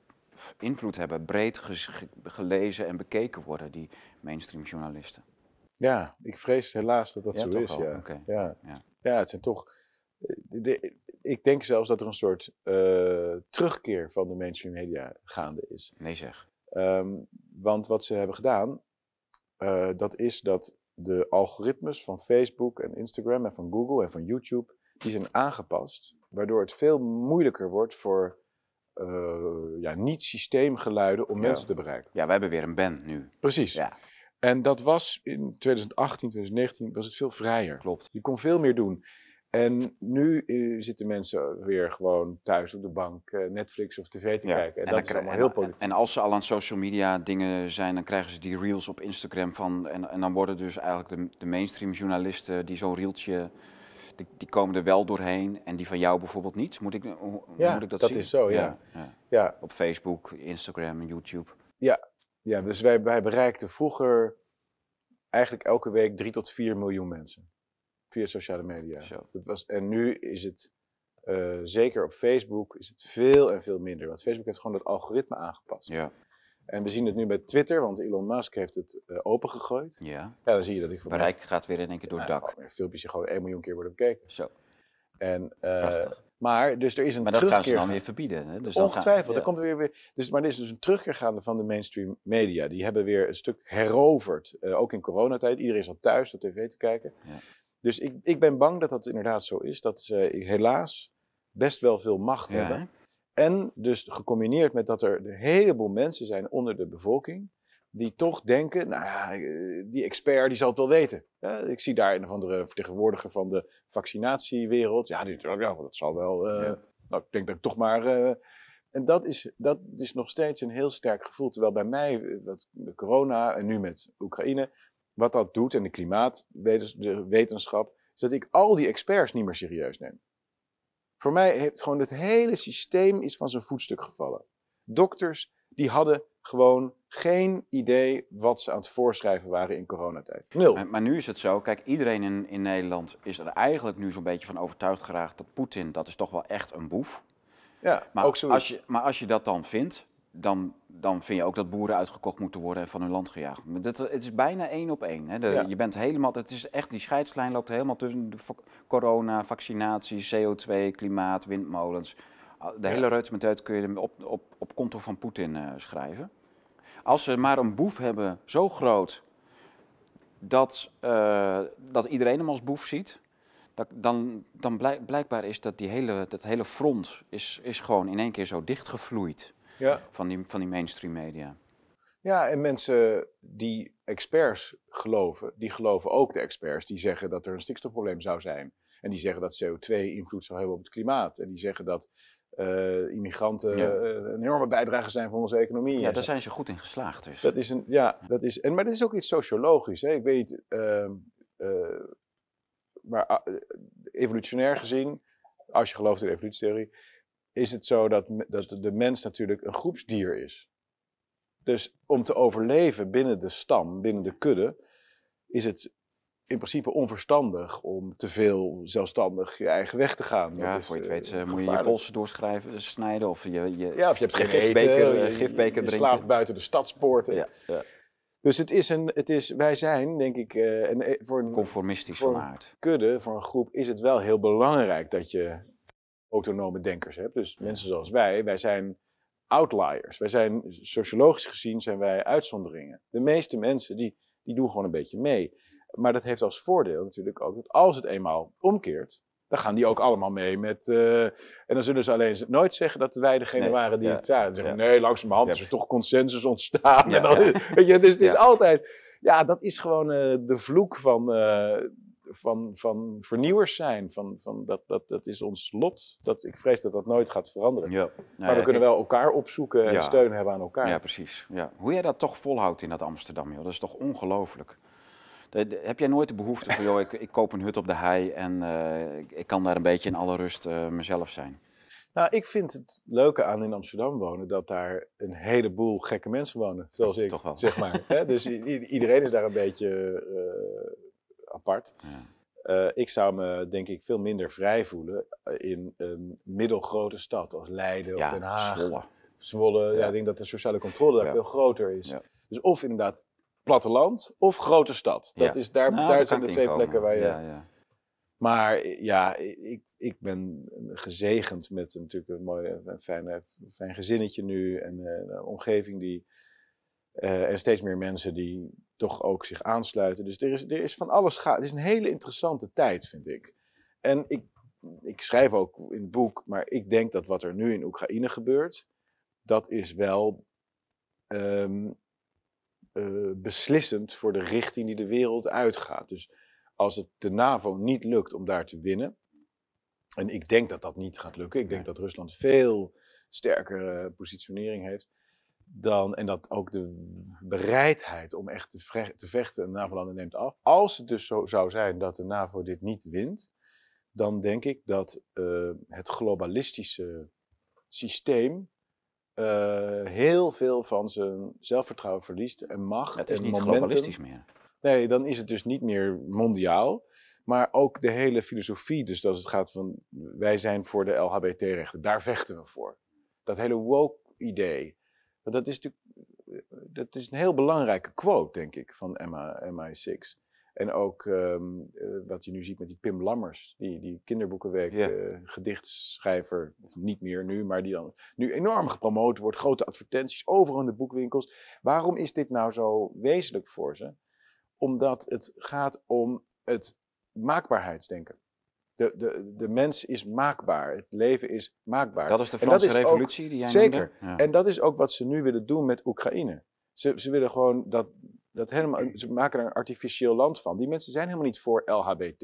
invloed hebben, breed ge- gelezen en bekeken worden, die mainstream journalisten? Ja, ik vrees helaas dat dat Ja, zo is. Ja. Ja. Ja. Ja. het zijn toch. eh, de- ik denk zelfs dat er een soort eh, terugkeer van de mainstream media gaande is. Nee zeg. Ehm, want wat ze hebben gedaan, eh, dat is dat de algoritmes van Facebook en Instagram en van Google en van YouTube, die zijn aangepast, waardoor het veel moeilijker wordt voor eh, ja, niet-systeemgeluiden om Ja. mensen te bereiken. Ja, wij hebben weer een band nu. Precies. Ja, En dat was in 2018, 2019, was het veel vrijer. klopt. Je kon veel meer doen. En nu eh, zitten mensen weer gewoon thuis op de bank eh, Netflix of tv te Ja, kijken. En, dat is allemaal heel politiek. en als ze al aan social media dingen zijn, dan krijgen ze die reels op Instagram van. En, en dan worden dus eigenlijk de, de mainstream journalisten die zo'n reeltje. Die, die komen er wel doorheen en die van jou bijvoorbeeld niet. Moet ik, hoe, Ja, moet ik dat, dat zien? is zo, ja. ja. Ja, Op Facebook, Instagram en YouTube. ja, dus wij, wij bereikten vroeger eigenlijk elke week 3 tot 4 miljoen mensen. Via sociale media. Zo. Dat was, en nu is het, eh, zeker op Facebook, is het veel en veel minder. Want Facebook heeft gewoon dat algoritme aangepast. Ja. En we zien het nu bij Twitter, want Elon Musk heeft het eh, opengegooid. ja. Ja, dan zie je dat ik voor Bereik gaat weer in één keer door het Nou, dak. gewoon Filmpjes die gewoon 1 miljoen keer worden bekeken. Zo, En, eh, prachtig. maar, dus er is een Maar dat gaan ze dan weer verbieden. Hè? Dus dan Ongetwijfeld, ja. er komt er weer, weer dus, maar er is dus een terugkeer gaande van de mainstream media. Die hebben weer een stuk heroverd, ook in coronatijd. Iedereen is al thuis op tv te kijken. Ja. Dus ik, ik ben bang dat dat inderdaad zo is. Dat ze helaas best wel veel macht Ja, hebben. En dus gecombineerd met dat er een heleboel mensen zijn onder de bevolking. die toch denken, nou ja, eh, die expert die zal het wel weten. ik zie daar een of andere vertegenwoordiger van de vaccinatiewereld. Ja, die, ja dat zal wel. Uh, Nou, ik denk dat ik toch maar. Uh, en dat is, dat is nog steeds een heel sterk gevoel. Terwijl bij mij, de corona en nu met Oekraïne, wat dat doet en de klimaatwetenschap, is dat ik al die experts niet meer serieus neem. Voor mij heeft gewoon het hele systeem is van zijn voetstuk gevallen. Dokters die hadden gewoon geen idee wat ze aan het voorschrijven waren in coronatijd. Nul. Maar, maar nu is het zo, kijk, iedereen in, in Nederland is er eigenlijk nu zo'n beetje van overtuigd geraakt dat Poetin, dat is toch wel echt een boef. Ja, maar ook zo. Als je, maar als je dat dan vindt, dan, dan vind je ook dat boeren uitgekocht moeten worden en van hun land gejaagd. Maar het is bijna één op één. Hè. De, Je bent helemaal, het is echt, die scheidslijn loopt helemaal tussen de corona, vaccinatie, CO2, klimaat, windmolens. De hele reutemeteut kun je op, op, op konto van Poetin uh, schrijven. Als ze maar een boef hebben zo groot dat, uh, dat iedereen hem als boef ziet, dat, dan, dan blijk, blijkbaar is dat die hele, dat hele front is, is gewoon in één keer zo dichtgevloeid ja. van, die, van die mainstream media. Ja, en mensen die experts geloven, die geloven ook de experts die zeggen dat er een stikstofprobleem zou zijn. En die zeggen dat CO2 invloed zou hebben op het klimaat. En die zeggen dat uh, immigranten uh, een enorme bijdrage zijn voor onze economie. Ja, daar zijn ze goed in geslaagd dus. Dat is een, ja, dat is, en, maar dat is ook iets sociologisch. Hè. Ik weet, uh, maar ah, evolutionair gezien, als je gelooft in de evolutietheorie, is het zo dat, dat de mens natuurlijk een groepsdier is. Dus om te overleven binnen de stam, binnen de kudde, is het in principe onverstandig om te veel zelfstandig je eigen weg te gaan. Ja, voor je het weet uh, moet je je polsen doorschrijven, dus snijden of je, je, ja, of je hebt geen gifbeker, eten, gifbeker je, je slaapt buiten de stadspoorten. Ja, ja. Dus het is een, het is, wij zijn, denk ik, uh, een, voor een, conformistisch voor kudde, voor een groep, is het wel heel belangrijk dat je autonome denkers hebt. Dus mensen zoals wij, wij zijn outliers. Wij zijn, sociologisch gezien, zijn wij uitzonderingen. De meeste mensen, die, die doen gewoon een beetje mee. Maar dat heeft als voordeel natuurlijk ook dat als het eenmaal omkeert, dan gaan die ook allemaal mee met. Uh, en dan zullen ze alleen nooit zeggen dat wij degene waren die het zagen. Zeggen, ja. nee, langzamerhand ja. is er toch consensus ontstaan. en dan, weet je, dus het is altijd. Ja, dat is gewoon uh, de vloek van, uh, van, van vernieuwers zijn. Van, van dat, dat, dat is ons lot. Dat, ik vrees dat dat nooit gaat veranderen. Ja. maar we kunnen wel elkaar opzoeken en steun hebben aan elkaar. Ja, precies. Ja. Hoe jij dat toch volhoudt in dat Amsterdam, joh, dat is toch ongelooflijk. Heb jij nooit de behoefte van, joh, ik, ik koop een hut op de hei en uh, ik, kan daar een beetje in alle rust uh, mezelf zijn? Nou, ik vind het leuke aan in Amsterdam wonen dat daar een heleboel gekke mensen wonen, zoals ik, Toch wel. zeg maar. dus iedereen is daar een beetje uh, apart. Ja. ik zou me denk ik veel minder vrij voelen in een middelgrote stad als Leiden of Den Haag. Zwolle. Zwolle, ja. ik denk dat de sociale controle daar veel groter is. Dus of inderdaad platteland of grote stad. Dat is, daar, nou, daar zijn de twee plekken waar je... Ja, ja. Maar ja, ik, ik ben gezegend met natuurlijk een mooi een fijn, fijn gezinnetje nu. En eh, een omgeving die... Uh, en steeds meer mensen die toch ook zich aansluiten. Dus er is, er is van alles gaat. Het is een hele interessante tijd, vind ik. En ik, ik schrijf ook in het boek, maar ik denk dat wat er nu in Oekraïne gebeurt, dat is wel um, uh, beslissend voor de richting die de wereld uitgaat. Dus als het de NAVO niet lukt om daar te winnen, en ik denk dat dat niet gaat lukken, ik denk dat Rusland veel sterkere positionering heeft, dan, en dat ook de bereidheid om echt te, te vechten in NAVO-landen neemt af. Als het dus zo zou zijn dat de NAVO dit niet wint, dan denk ik dat uh, het globalistische systeem uh, heel veel van zijn zelfvertrouwen verliest en macht. Het is en niet momentum. globalistisch meer. Nee, dan is het dus niet meer mondiaal. Maar ook de hele filosofie, dus als het gaat van wij zijn voor de LHBT-rechten, daar vechten we voor. Dat hele Dat is natuurlijk dat is een heel belangrijke quote, denk ik, van Emma, MI6. En ook um, uh, wat je nu ziet met die Pim Lammers, die, die kinderboekenweek yeah. uh, gedichtschrijver, of niet meer nu, maar die dan nu enorm gepromoot wordt, grote advertenties overal in de boekwinkel's. Waarom is dit nou zo wezenlijk voor ze? Omdat het gaat om het maakbaarheidsdenken. De, de, de mens is maakbaar, het leven is maakbaar. Dat is de Franse revolutie ook, die jij Zeker. Ja. En dat is ook wat ze nu willen doen met Oekraïne. Ze, ze willen gewoon dat, dat helemaal. Ze maken er een artificieel land van. Die mensen zijn helemaal niet voor LHBT.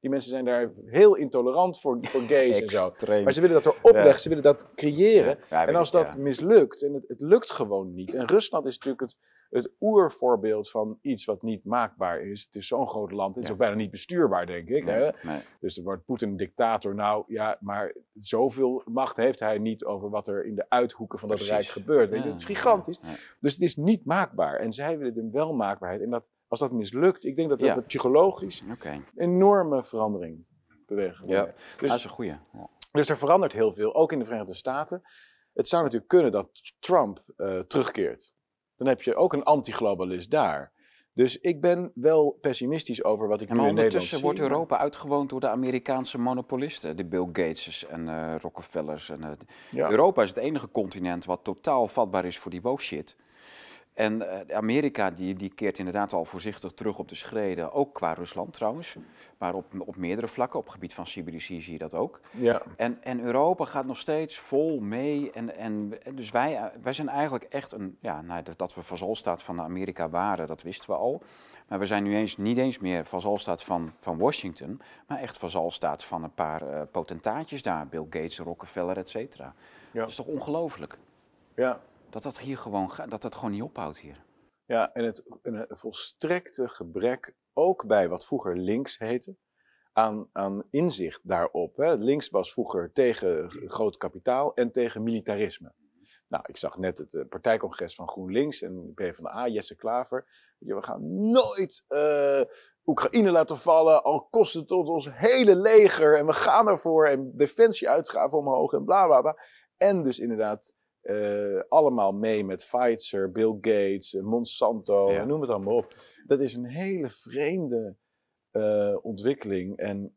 Die mensen zijn daar heel intolerant voor, voor gays en zo. Maar ze willen dat erop leggen, Ja. ze willen dat creëren. Ja, en als dat mislukt, en het, het lukt gewoon niet. En Rusland is natuurlijk het, het oervoorbeeld van iets wat niet maakbaar is. Het is zo'n groot land, het is Ja. ook bijna niet bestuurbaar, denk ik. Hè? Nee. Dus er wordt Poetin een dictator. Nou ja, maar zoveel macht heeft hij niet over wat er in de uithoeken van dat Precies. rijk gebeurt. Weet je, Ja, het is gigantisch. Dus het is niet maakbaar. En zij willen hem wel maakbaarheid. En dat, als dat mislukt, ik denk dat dat psychologisch een enorme verandering beweegt. Ja. Dus, dat is een goeie. Ja. dus er verandert heel veel, ook in de Verenigde Staten. Het zou natuurlijk kunnen dat Trump eh, terugkeert. Dan heb je ook een anti-globalist daar. Dus ik ben wel pessimistisch over wat ik En nu maar in Nederland ondertussen zie. wordt Europa uitgewoond door de Amerikaanse monopolisten. De Bill Gates en eh, Rockefellers. En, Ja. Europa is het enige continent wat totaal vatbaar is voor die woke shit. En eh, Amerika die, die keert inderdaad al voorzichtig terug op de schreden. Ook qua Rusland trouwens. Maar op, op meerdere vlakken. Op het gebied van cyberdicië zie je dat ook. Ja. En, en Europa gaat nog steeds vol mee. En, en, dus wij, eh, wij zijn eigenlijk echt een. Ja, nou, dat- we vazalstaat van Amerika waren, dat wisten we al. Maar we zijn nu eens, niet eens meer vazalstaat van, van Washington. Maar echt vazalstaat van een paar eh, potentaatjes daar. Bill Gates, Rockefeller, et cetera. Ja. Dat is toch ongelooflijk? Ja. Dat dat hier gewoon dat dat gewoon niet ophoudt hier. Ja, en het een volstrekte gebrek, ook bij wat vroeger links heette, aan, aan inzicht daarop. Hè. Links was vroeger tegen groot kapitaal en tegen militarisme. Nou, ik zag net het eh, partijcongres van GroenLinks en PvdA, Jesse Klaver. We gaan nooit eh, Oekraïne laten vallen, al kost het ons ons hele leger. En we gaan ervoor en defensieuitgaven omhoog en bla bla bla. En dus inderdaad eh, allemaal mee met Pfizer, Bill Gates, eh, Monsanto, Ja. noem het allemaal op. Dat is een hele vreemde eh, ontwikkeling. En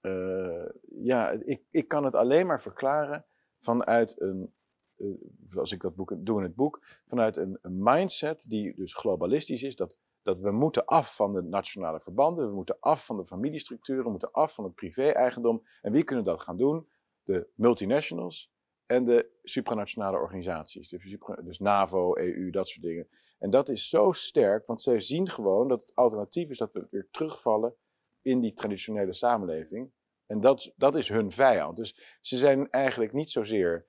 eh, ja, ik, ik kan het alleen maar verklaren vanuit een, eh, zoals ik dat boek, doe in het boek, vanuit een, een mindset die dus globalistisch is. Dat, dat we moeten af van de nationale verbanden, we moeten af van de familiestructuren, we moeten af van het privé-eigendom. En wie kunnen dat gaan doen? De multinationals en de supranationale organisaties. Dus, dus NAVO, EU, dat soort dingen. En dat is zo sterk, want zij zien gewoon dat het alternatief is dat we weer terugvallen in die traditionele samenleving. En dat, dat is hun vijand. Dus ze zijn eigenlijk niet zozeer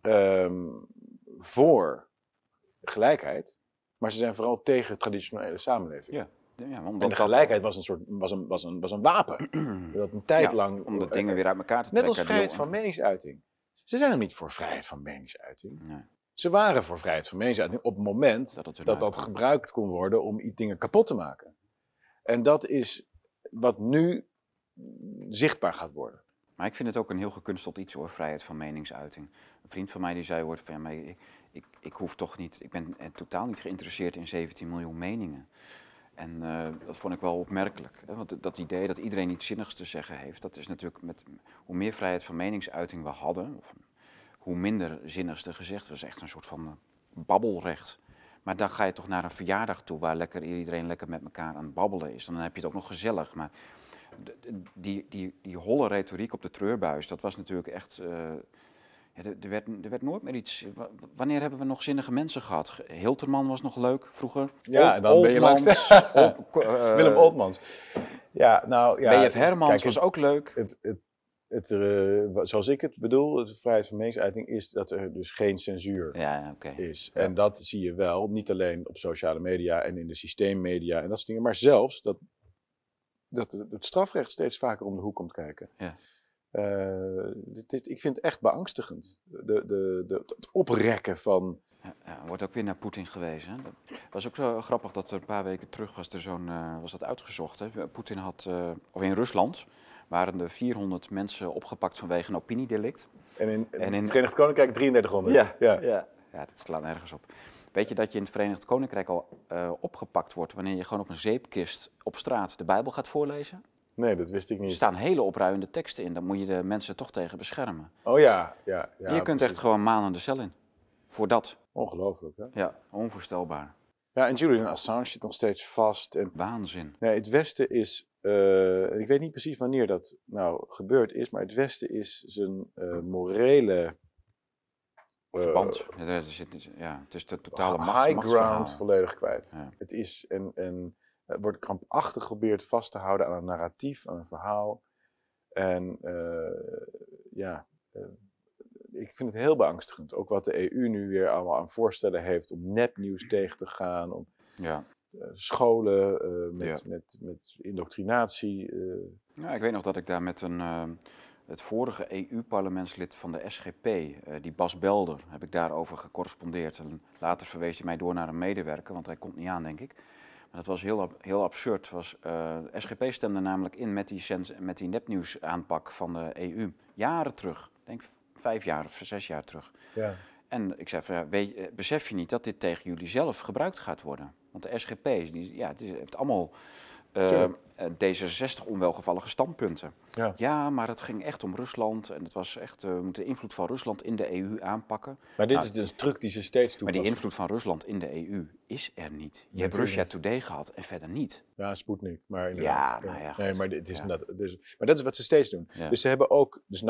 ehm, voor gelijkheid, maar ze zijn vooral tegen traditionele samenleving. Ja, ja omdat En de gelijkheid was een soort was een, was een, was een wapen. dat een tijd Ja, lang. om de dingen weer uit elkaar te Net trekken. als die- vrijheid van meningsuiting. Ze zijn er niet voor vrijheid van meningsuiting. Nee, Ze waren voor vrijheid van meningsuiting op het moment dat dat gebruikt kon worden om iets dingen kapot te maken. En dat is wat nu zichtbaar gaat worden. Maar ik vind het ook een heel gekunsteld iets hoor, vrijheid van meningsuiting. Een vriend van mij die zei hoort van ja, maar ik, ik, ik hoef toch niet, ik ben eh, totaal niet geïnteresseerd in 17 miljoen meningen. En eh, dat vond ik wel opmerkelijk. Hè? Want dat idee dat iedereen iets zinnigs te zeggen heeft, dat is natuurlijk met hoe meer vrijheid van meningsuiting we hadden, of hoe minder zinnigs er gezegd was. echt een soort van eh, babbelrecht. Maar dan ga je toch naar een verjaardag toe waar lekker, iedereen lekker met elkaar aan het babbelen is. Dan heb je het ook nog gezellig. Maar die, die, die holle retoriek op de treurbuis, dat was natuurlijk echt. eh, ja, er, er werd, er werd nooit meer iets. wa- Wanneer hebben we nog zinnige mensen gehad? Ge- Hilterman was nog leuk vroeger. Ja, Old- en dan ben je langs Oldmans, Op- eh, Willem Oltmans. Ja, nou ja. B.F. Hermans kijk, was het- ook leuk. Het, het, het, eh, zoals ik het bedoel, de vrijheid van meningsuiting, is dat er dus geen censuur Ja, ja, oké. is. Ja. En dat zie je wel, niet alleen op sociale media en in de systeemmedia en dat soort dingen, maar zelfs dat, dat het strafrecht steeds vaker om de hoek komt kijken. Ja. Eh, dit is- ik vind het echt beangstigend. De, de, de, het oprekken van. Ja, er wordt ook weer naar Poetin gewezen. Dat was ook zo grappig dat er een paar weken terug was, er zo'n, eh, was dat uitgezocht. Hè. Poetin had, eh, of in Rusland waren er 400 mensen opgepakt vanwege een opiniedelict. En in, En in het Verenigd Koninkrijk 3300. Ja, ja. ja. ja, dat slaat nergens op. Weet je dat je in het Verenigd Koninkrijk al eh, opgepakt wordt wanneer je gewoon op een zeepkist op straat de Bijbel gaat voorlezen? Nee, dat wist ik Er niet. staan hele opruiende teksten in, daar moet je de mensen toch tegen beschermen. Oh ja, ja. ja je kunt precies. echt gewoon maanden de cel in. Voor dat. Ongelooflijk, hè? Ja, onvoorstelbaar. Ja, en Julian Assange zit nog steeds vast. En Waanzin. nee, het Westen is. eh, ik weet niet precies wanneer dat nou gebeurd is, maar het Westen is zijn eh, morele verband. Ja, er zit- ja, het is de totale high machts, machtsverhaal. ground volledig kwijt. Ja. Het is en, en het wordt krampachtig geprobeerd vast te houden aan een narratief, aan een verhaal. En eh, ja, eh, ik vind het heel beangstigend. Ook wat de EU nu weer allemaal aan voorstellen heeft om nepnieuws tegen te gaan, om Ja. eh, scholen eh, met, Ja. met, met indoctrinatie. eh, Ja, ik weet nog dat ik daar met een, eh, het vorige EU-parlementslid van de SGP, eh, die Bas Belder, heb ik daarover gecorrespondeerd. En later verwees hij mij door naar een medewerker, want hij komt niet aan, denk ik dat was heel, heel absurd. Was, eh, de SGP stemde namelijk in met die, met die nepnieuwsaanpak van de EU. Jaren terug. Ik denk vijf jaar of zes jaar terug. Ja. En ik zei van, weet, eh, besef je niet dat dit tegen jullie zelf gebruikt gaat worden? Want de SGP die, ja, die heeft allemaal eh, eh, D66-onwelgevallige standpunten. Ja. maar het ging echt om Rusland en het was echt, eh, we moeten de invloed van Rusland in de EU aanpakken. Maar dit nou, is dus een truc die ze steeds toepassen. Maar die invloed van Rusland in de EU is er niet. Je hebt Russia Today gehad en verder niet. Ja, spoed maar inderdaad. Nou ja, nee, maar, dit is dat, dus, maar dat is wat ze steeds doen. Dus ze hebben ook, dus 9-11,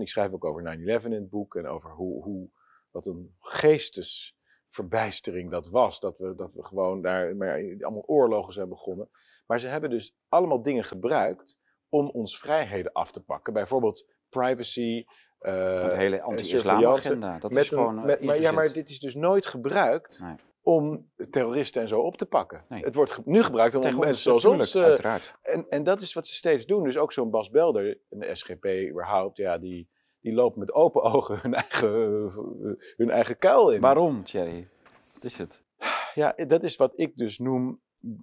ik schrijf ook over 9-11 in het boek en over hoe, hoe wat een geestes geestesverbijstering dat was. Dat we, dat we gewoon daar maar, allemaal oorlogen zijn begonnen. Maar ze hebben dus allemaal dingen gebruikt om ons vrijheden af te pakken. Bijvoorbeeld privacy. de hele en anti-islam surveillance. agenda. Dat Met is een- gewoon eh, met- maar, ja, maar dit is dus nooit gebruikt Nee. om terroristen en zo op te pakken. Nee. Het wordt ge- nu gebruikt om Tegen mensen zoals ons... eh, uiteraard. en, en dat is wat ze steeds doen. Dus ook zo'n Bas Belder, en de SGP überhaupt, ja, die, die loopt met open ogen hun eigen, hun eigen kuil in. Waarom, Thierry? Wat is het? Ja, dat is wat ik dus noem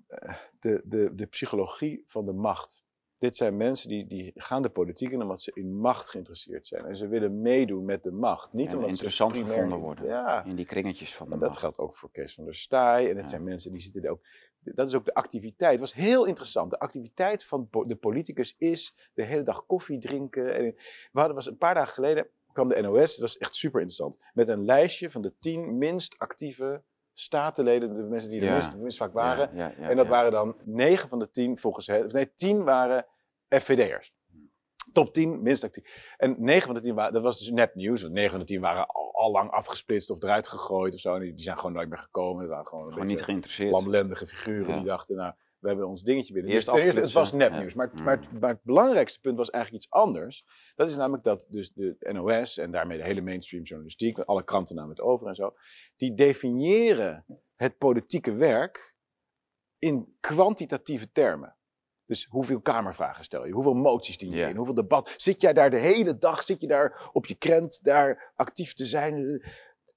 eh, de, de, de psychologie van de macht. Dit zijn mensen die, die gaan de politiek in omdat ze in macht geïnteresseerd zijn. En ze willen meedoen met de macht. Niet En omdat interessant ze primair- gevonden worden. Ja, In die kringetjes van de en dat macht. geldt ook voor Kees van der Staaij. En het Ja. zijn mensen die zitten er ook. Dat is ook de activiteit. Het was heel interessant. De activiteit van de politicus is de hele dag koffie drinken. En we hadden was een paar dagen geleden kwam de NOS. Dat was echt super interessant. Met een lijstje van de tien minst actieve statenleden, de mensen die er Ja. minst, minst vaak waren. Ja, ja, ja, en dat waren dan negen van de tien volgens hen. Nee, tien waren FVD'ers. Top 10 minst actief. En 9 van de 10 waren, dat was dus nepnieuws. Want 9 van de 10 waren al, al lang afgesplitst of eruit gegooid of zo. En die, die zijn gewoon nooit meer gekomen. Dat waren gewoon, Gewoon niet geïnteresseerd. lamlendige figuren Ja. die dachten, nou, we hebben ons dingetje binnen. Eerst Dus ten eerste, het was nepnieuws. ja. Maar, Mm. maar, het- maar het belangrijkste punt was eigenlijk iets anders. Dat is namelijk dat dus de NOS en daarmee de hele mainstream journalistiek, alle kranten namen het over en zo, die definiëren het politieke werk in kwantitatieve termen. Dus hoeveel kamervragen stel je? Hoeveel moties dien je in? Hoeveel debat? Zit jij daar de hele dag? Zit je daar op je krent daar actief te zijn?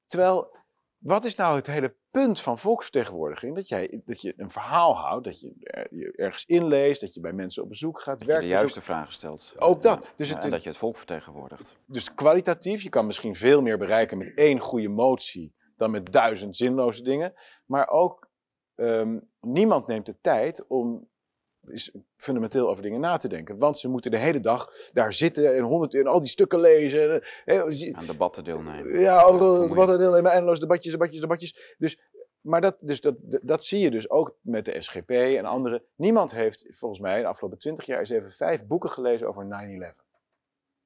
Terwijl, wat is nou het hele punt van volksvertegenwoordiging? Dat, jij, dat je een verhaal houdt, dat je, er- je ergens inleest, dat je bij mensen op bezoek gaat, Dat je de juiste vragen stelt. Ook dat. Ja. Dus Ja, het- en dat je het volk vertegenwoordigt. Dus kwalitatief, je kan misschien veel meer bereiken met één goede motie dan met duizend zinloze dingen. Maar ook, ehm, niemand neemt de tijd om is fundamenteel over dingen na te denken. Want ze moeten de hele dag daar zitten en, honderd, en al die stukken lezen. En, eh, Aan debatten deelnemen. ja, overal Vermoeiend. debatten deelnemen, eindeloos debatjes, debatjes, debatjes. Dus, maar dat, dus dat, dat zie je dus ook met de SGP en anderen. Niemand heeft volgens mij de afgelopen twintig jaar eens even vijf boeken gelezen over 9-11.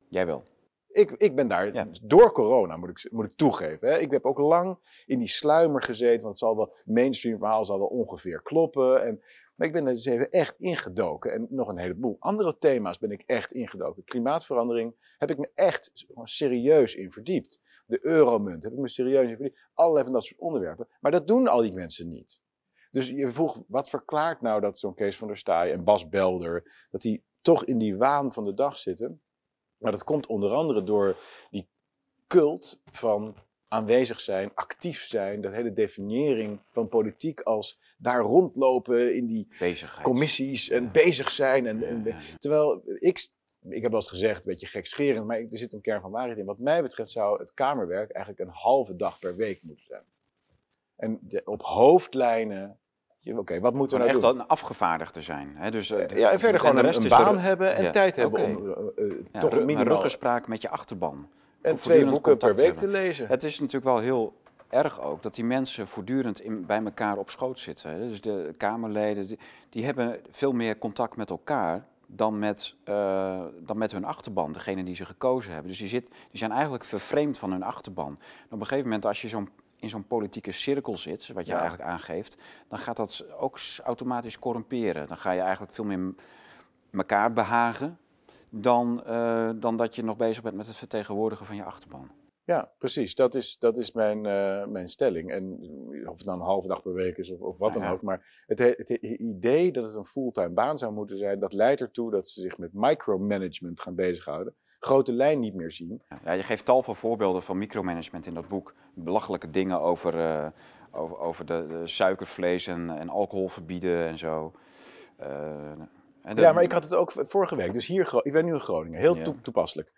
Jij wel. Ik, ik ben daar Ja. door corona, moet ik, moet ik toegeven. Hè. Ik heb ook lang in die sluimer gezeten, want het zal wel, mainstream verhaal zal wel ongeveer kloppen. En, maar ik ben er dus even echt ingedoken. En nog een heleboel andere thema's ben ik echt ingedoken. Klimaatverandering heb ik me echt serieus in verdiept. De euromunt heb ik me serieus in verdiept. Allerlei van dat soort onderwerpen. Maar dat doen al die mensen niet. Dus je vroeg, wat verklaart nou dat zo'n Kees van der Staaij en Bas Belder, dat die toch in die waan van de dag zitten? Maar dat komt onder andere door die cult van aanwezig zijn, actief zijn, dat hele definiëring van politiek als daar rondlopen in die commissies en bezig zijn. En, en- terwijl ik, ik heb wel eens gezegd, een beetje gekscherend, maar er zit een kern van waarheid in. Wat mij betreft zou het Kamerwerk eigenlijk een halve dag per week moeten zijn. En de- op hoofdlijnen, oké, wat moeten we nou echt doen? een afgevaardigde zijn. Hè? Dus, eh, de- Ja, en verder de gewoon een, rest een de baan hebben en Ja, tijd hebben om eh, eh, Ja, toch een ruggespraak met je achterban. En twee boeken per week hebben. te lezen. Het is natuurlijk wel heel erg ook dat die mensen voortdurend in, bij elkaar op schoot zitten. Dus de Kamerleden, die, die hebben veel meer contact met elkaar dan met, uh, dan met hun achterban, degene die ze gekozen hebben. Dus die, zit, die zijn eigenlijk vervreemd van hun achterban. op een gegeven moment, als je zo'n in zo'n politieke cirkel zit, wat je eigenlijk aangeeft, dan gaat dat ook automatisch corrumperen. Dan ga je eigenlijk veel meer elkaar behagen dan, uh, dan dat je nog bezig bent met het vertegenwoordigen van je achterban. Ja, precies. Dat is, dat is mijn, uh, mijn stelling. En of het nou een halve dag per week is of, of wat dan ook. Maar het, het, idee dat het een fulltime baan zou moeten zijn, dat leidt ertoe dat ze zich met micromanagement gaan bezighouden. Grote lijn niet meer zien. Ja, je geeft tal van voorbeelden van micromanagement in dat boek. Belachelijke dingen over, uh, over, over de, de, suikervlees en, en alcohol verbieden en zo. Uh, en. Ja, maar ik had het ook vorige week. Dus hier, ik ben nu in Groningen, heel toe, toepasselijk.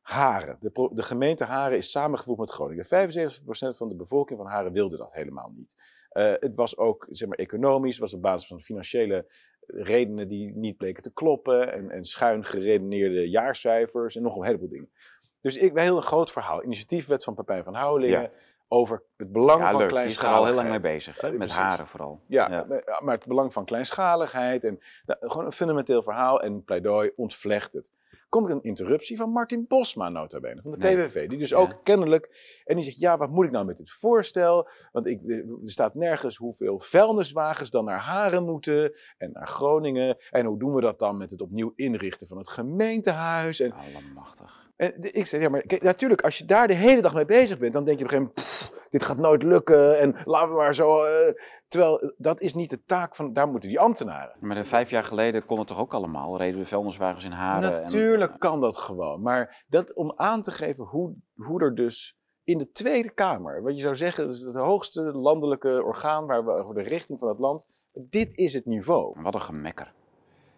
Haren. De, de, gemeente Haren is samengevoegd met Groningen. 75% van de bevolking van Haren wilde dat helemaal niet. Uh, het was ook zeg maar, economisch, was op basis van financiële redenen die niet bleken te kloppen. En, en schuin geredeneerde jaarcijfers en nog een heleboel dingen. Dus ik ben heel een groot verhaal. Initiatiefwet van Pepijn van Houwelingen. Over het belang ja, van leuk. kleinschaligheid. Die is er al heel lang mee bezig, hè? met haren vooral. Ja, ja, maar het belang van kleinschaligheid en nou, gewoon een fundamenteel verhaal en pleidooi ontvlecht het kom ik een interruptie van Martin Bosma, nota bene, van de PVV. Die dus ook kennelijk, en die zegt, ja, wat moet ik nou met dit voorstel? Want ik, er staat nergens hoeveel vuilniswagens dan naar Haren moeten en naar Groningen. En hoe doen we dat dan met het opnieuw inrichten van het gemeentehuis? En, Allemachtig. En ik zei, ja, maar kijk, natuurlijk, als je daar de hele dag mee bezig bent, dan denk je op een gegeven moment, dit gaat nooit lukken en laten we maar zo. Uh, terwijl eh, dat is niet de taak van, daar moeten die ambtenaren. Maar vijf jaar geleden kon het toch ook allemaal? Reden de vuilniswagens in Haren? Natuurlijk en, kan dat gewoon. Maar dat om aan te geven hoe, hoe er dus in de Tweede Kamer, wat je zou zeggen, dat is het hoogste landelijke orgaan waar we over de richting van het land, dit is het niveau. Wat een gemekker.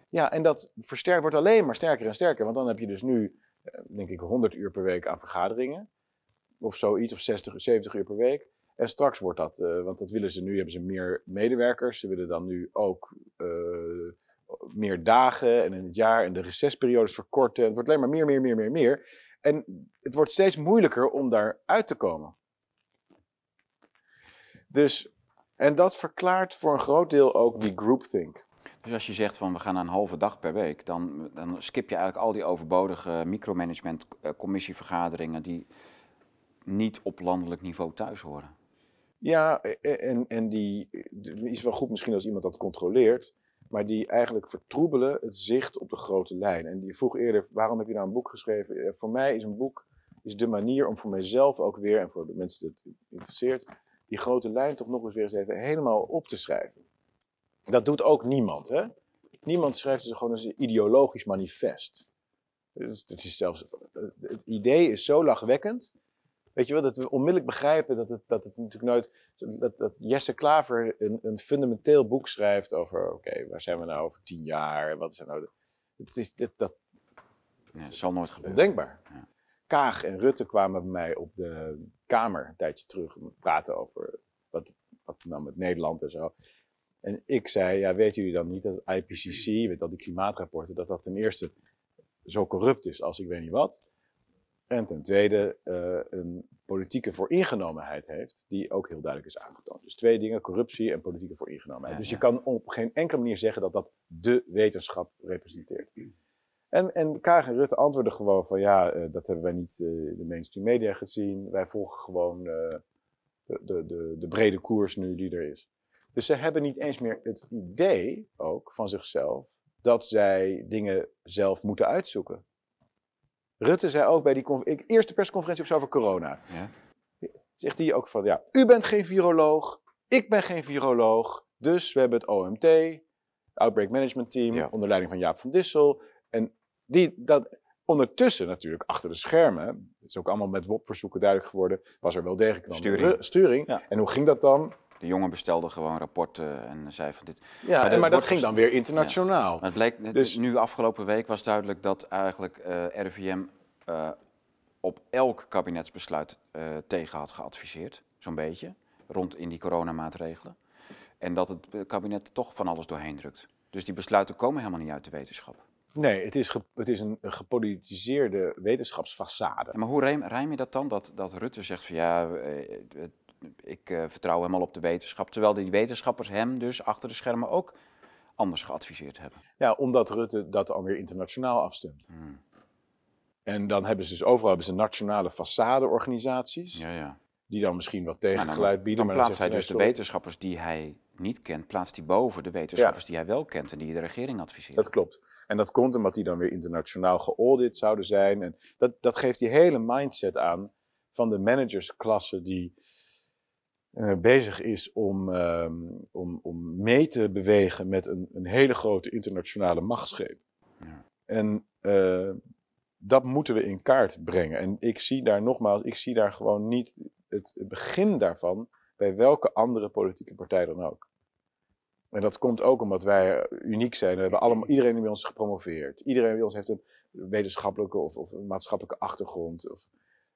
Ja, en dat versterkt, wordt alleen maar sterker en sterker. Want dan heb je dus nu eh, denk ik 100 uur per week aan vergaderingen. Of zoiets, of 60, 70 uur per week. En straks wordt dat, uh, want dat willen ze nu, hebben ze meer medewerkers. Ze willen dan nu ook uh, meer dagen en in het jaar en de recessperiodes verkorten. Het wordt alleen maar meer, meer, meer, meer, meer. En het wordt steeds moeilijker om daar uit te komen. Dus, en dat verklaart voor een groot deel ook die groupthink. Dus als je zegt van we gaan een halve dag per week, dan, dan skip je eigenlijk al die overbodige micromanagement eh, commissievergaderingen die niet op landelijk niveau thuis horen. Ja, e, e, en, en die is wel goed misschien als iemand dat controleert, maar die eigenlijk vertroebelen het zicht op de grote lijn. En die vroeg eerder, waarom heb je nou een boek geschreven? Eh, voor mij is een boek is de manier om voor mijzelf ook weer, en voor de mensen die het interesseert, die grote lijn toch nog eens weer eens even helemaal op te schrijven. Dat doet ook niemand. Hè? Niemand schrijft dus gewoon een ideologisch manifest. Het, is zelfs, het idee is zo lachwekkend. Weet je wel, dat we onmiddellijk begrijpen dat het, dat het natuurlijk nooit. Dat, dat Jesse Klaver een, een fundamenteel boek schrijft over. Oké, waar zijn we nou over tien jaar? Wat is er nou. Het is, dat, dat ja, zal nooit gebeuren. Denkbaar. Ja. Kaag en Rutte kwamen bij mij op de Kamer een tijdje terug. Om te praten over wat, wat nou met Nederland en zo. En ik zei, ja, weten jullie dan niet dat IPCC, weet al die klimaatrapporten, dat dat ten eerste zo corrupt is als ik weet niet wat. En ten tweede uh, een politieke vooringenomenheid heeft, die ook heel duidelijk is aangetoond. Dus twee dingen, corruptie en politieke vooringenomenheid. dus je kan op geen enkele manier zeggen dat dat de wetenschap representeert. En, en Kaag en Rutte antwoorden gewoon van ja, uh, dat hebben wij niet uh, de mainstream media gezien. Wij volgen gewoon de, de, de, de brede koers nu die er is. Dus ze hebben niet eens meer het idee ook van zichzelf dat zij dingen zelf moeten uitzoeken. Rutte zei ook bij die eerste persconferentie op over corona. Ja. Zegt hij ook van, ja, u bent geen viroloog, ik ben geen viroloog, dus we hebben het OMT, Outbreak Management Team, onder leiding van Jaap van Dissel. En die, dat, ondertussen natuurlijk, achter de schermen, is ook allemaal met WOP-verzoeken duidelijk geworden, was er wel degelijk een sturing. sturing. En hoe ging dat dan? De jongen bestelde gewoon rapporten en zei van dit. Ja, maar, maar dat ging dan weer internationaal. Maar het bleek, dus nu afgelopen week was duidelijk dat eigenlijk uh, eh, RIVM uh, eh, op elk kabinetsbesluit uh, tegen had geadviseerd, zo'n beetje, rond in die coronamaatregelen. En dat het kabinet toch van alles doorheen drukt. Dus die besluiten komen helemaal niet uit de wetenschap. Nee, het is, het is een gepolitiseerde wetenschapsfaçade. maar hoe rijm, rijm, je dat dan? Dat, dat Rutte zegt van ja, ik uh, vertrouw helemaal op de wetenschap. Terwijl die wetenschappers hem dus achter de schermen ook anders geadviseerd hebben. Ja, omdat Rutte dat alweer internationaal afstemt. Hmm. En dan hebben ze dus overal hebben ze nationale façadeorganisaties. Ja, ja. Die dan misschien wat tegengeluid dan, bieden. dan maar plaatst hij dus de wetenschappers die hij niet kent, plaatst hij boven de wetenschappers die hij wel kent en die de regering adviseert. Dat klopt. En dat komt omdat die dan weer internationaal geaudit zouden zijn. En dat, dat geeft die hele mindset aan van de managersklasse die eh, bezig is om, ehm, om, om mee te bewegen met een, een hele grote internationale machtsgreep. Ja. En eh, dat moeten we in kaart brengen. En ik zie daar nogmaals, ik zie daar gewoon niet het, begin daarvan bij welke andere politieke partij dan ook. En dat komt ook omdat wij uniek zijn. We hebben allemaal, iedereen bij ons gepromoveerd. Iedereen bij ons heeft een wetenschappelijke of, of een maatschappelijke achtergrond. Of,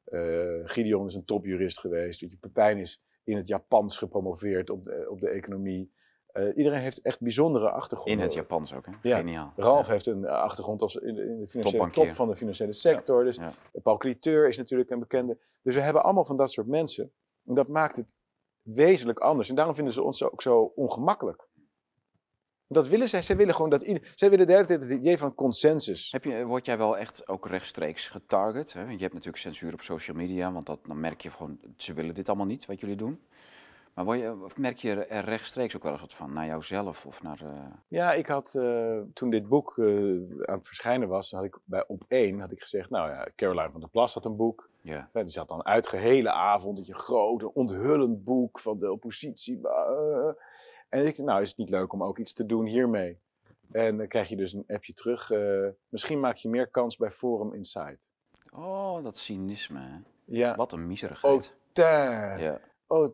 eh, Gideon is een topjurist geweest. Weet je, Pepijn is in het Japans gepromoveerd op de, op de economie. Eh, iedereen heeft echt bijzondere achtergronden. In het Japans ook, hè? Ja. Geniaal. Ralf Ja. heeft een eh, achtergrond als in de, in de financiële top van de financiële sector. Dus. Paul Cliteur is natuurlijk een bekende. Dus we hebben allemaal van dat soort mensen. En dat maakt het wezenlijk anders. En daarom vinden ze ons ook zo ongemakkelijk. Dat willen zij. Zij willen gewoon dat ieder, Zij willen de hele tijd het idee van consensus. Heb je, word jij wel echt ook rechtstreeks getarget? Hè? Want je hebt natuurlijk censuur op social media, want dat, dan merk je gewoon, ze willen dit allemaal niet, wat jullie doen. Maar word je, of merk je er rechtstreeks ook wel eens wat van, naar jouzelf of naar... eh, Ja, ik had eh, toen dit boek eh, aan het verschijnen was, had ik bij op één had ik gezegd, nou ja, Caroline van der Plas had een boek. ja. Ja, die zat dan uit gehele avond, dat je grote, onthullend boek van de oppositie. En ik dacht, nou is het niet leuk om ook iets te doen hiermee? En dan krijg je dus een appje terug. eh, misschien maak je meer kans bij Forum Insight. Oh, dat cynisme, hè? Ja. Wat een miserigheid. Tja. Ja. Oh.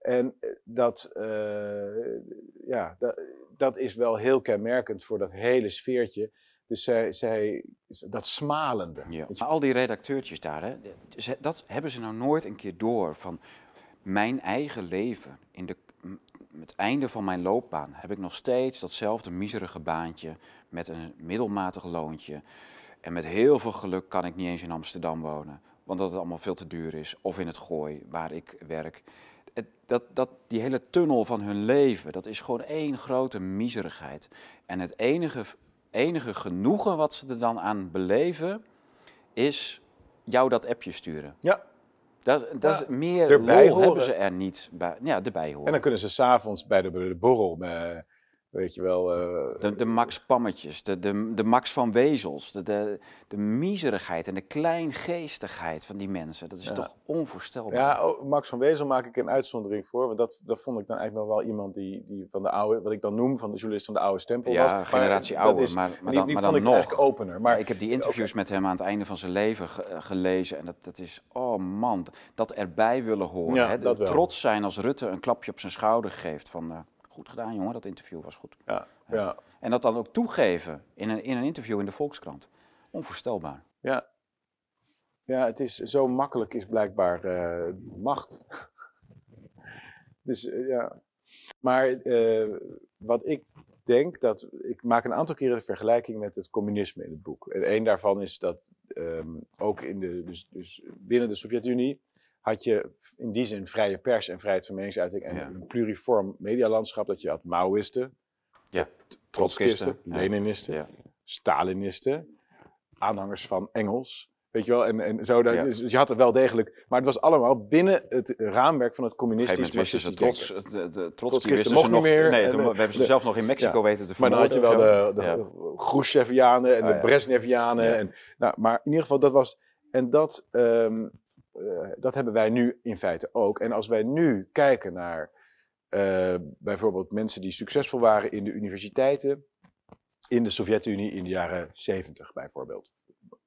En eh, dat, eh, ja, dat, dat is wel heel kenmerkend voor dat hele sfeertje. Dus zij, zij, dat smalende. Ja. Maar al die redacteurtjes daar, hè, dat hebben ze nou nooit een keer door van mijn eigen leven. In de, het einde van mijn loopbaan heb ik nog steeds datzelfde miserige baantje met een middelmatig loontje. En met heel veel geluk kan ik niet eens in Amsterdam wonen, want dat het allemaal veel te duur is. Of in het Gooi, waar ik werk. Dat, dat, die hele tunnel van hun leven, dat is gewoon één grote miserigheid. En het enige, enige genoegen wat ze er dan aan beleven, is jou dat appje sturen. ja, Dat, dat is meer lol hebben ze er niet bij. Ja, erbij horen. en dan kunnen ze s'avonds bij de, bij de borrel, eh, weet je wel, eh, De, de Max Pammetjes, de, de, de Max van Wezels, de, de, de miserigheid en de kleingeestigheid van die mensen. Dat is Ja. toch onvoorstelbaar. Ja, oh, Max van Wezel maak ik een uitzondering voor. Want dat, dat vond ik dan eigenlijk nog wel iemand die, die van de oude, wat ik dan noem, van de journalist van de oude stempel was. Ja, generatie ouder, is- maar, maar dan, die maar dan ik nog. opener. Maar ik heb die interviews met hem aan het einde van zijn leven ge- eh, gelezen. En dat, dat is, oh man, dat erbij willen horen. Hè, trots zijn als Rutte een klapje op zijn schouder geeft. Van, eh, goed gedaan jongen, dat interview was goed. ja, ja, En dat dan ook toegeven in een, in een interview in de Volkskrant. Onvoorstelbaar. ja. ja, het is zo makkelijk is blijkbaar eh, macht. dus eh, ja. Maar eh, wat ik denk dat. Ik maak een aantal keren de vergelijking met het communisme in het boek. En één daarvan is dat ehm, ook in de, dus, dus binnen de Sovjet-Unie had je in die zin vrije pers en vrijheid van meningsuiting en Ja. een pluriform medialandschap. Dat je had Maoïsten, Ja, Trotskisten, ja. Leninisten, Ja. Stalinisten, aanhangers van Engels. Weet je wel, en, en zo. Dat, dus je had er wel degelijk. Maar het was allemaal binnen het raamwerk van het communistisch moment wisten ze trots, de, de, Trotskisten nog niet meer. Nee, En toen, we hebben ze de- zelf nog in Mexico weten te Maar dan had je wel vermoorden de, de. Khrushchevianen en Ah, de. Brezhnevianen. En, nou, maar in ieder geval, dat was. En dat, ehm, eh, dat hebben wij nu in feite ook. En als wij nu kijken naar eh, bijvoorbeeld mensen die succesvol waren in de universiteiten. In de Sovjet-Unie in de jaren 70 bijvoorbeeld.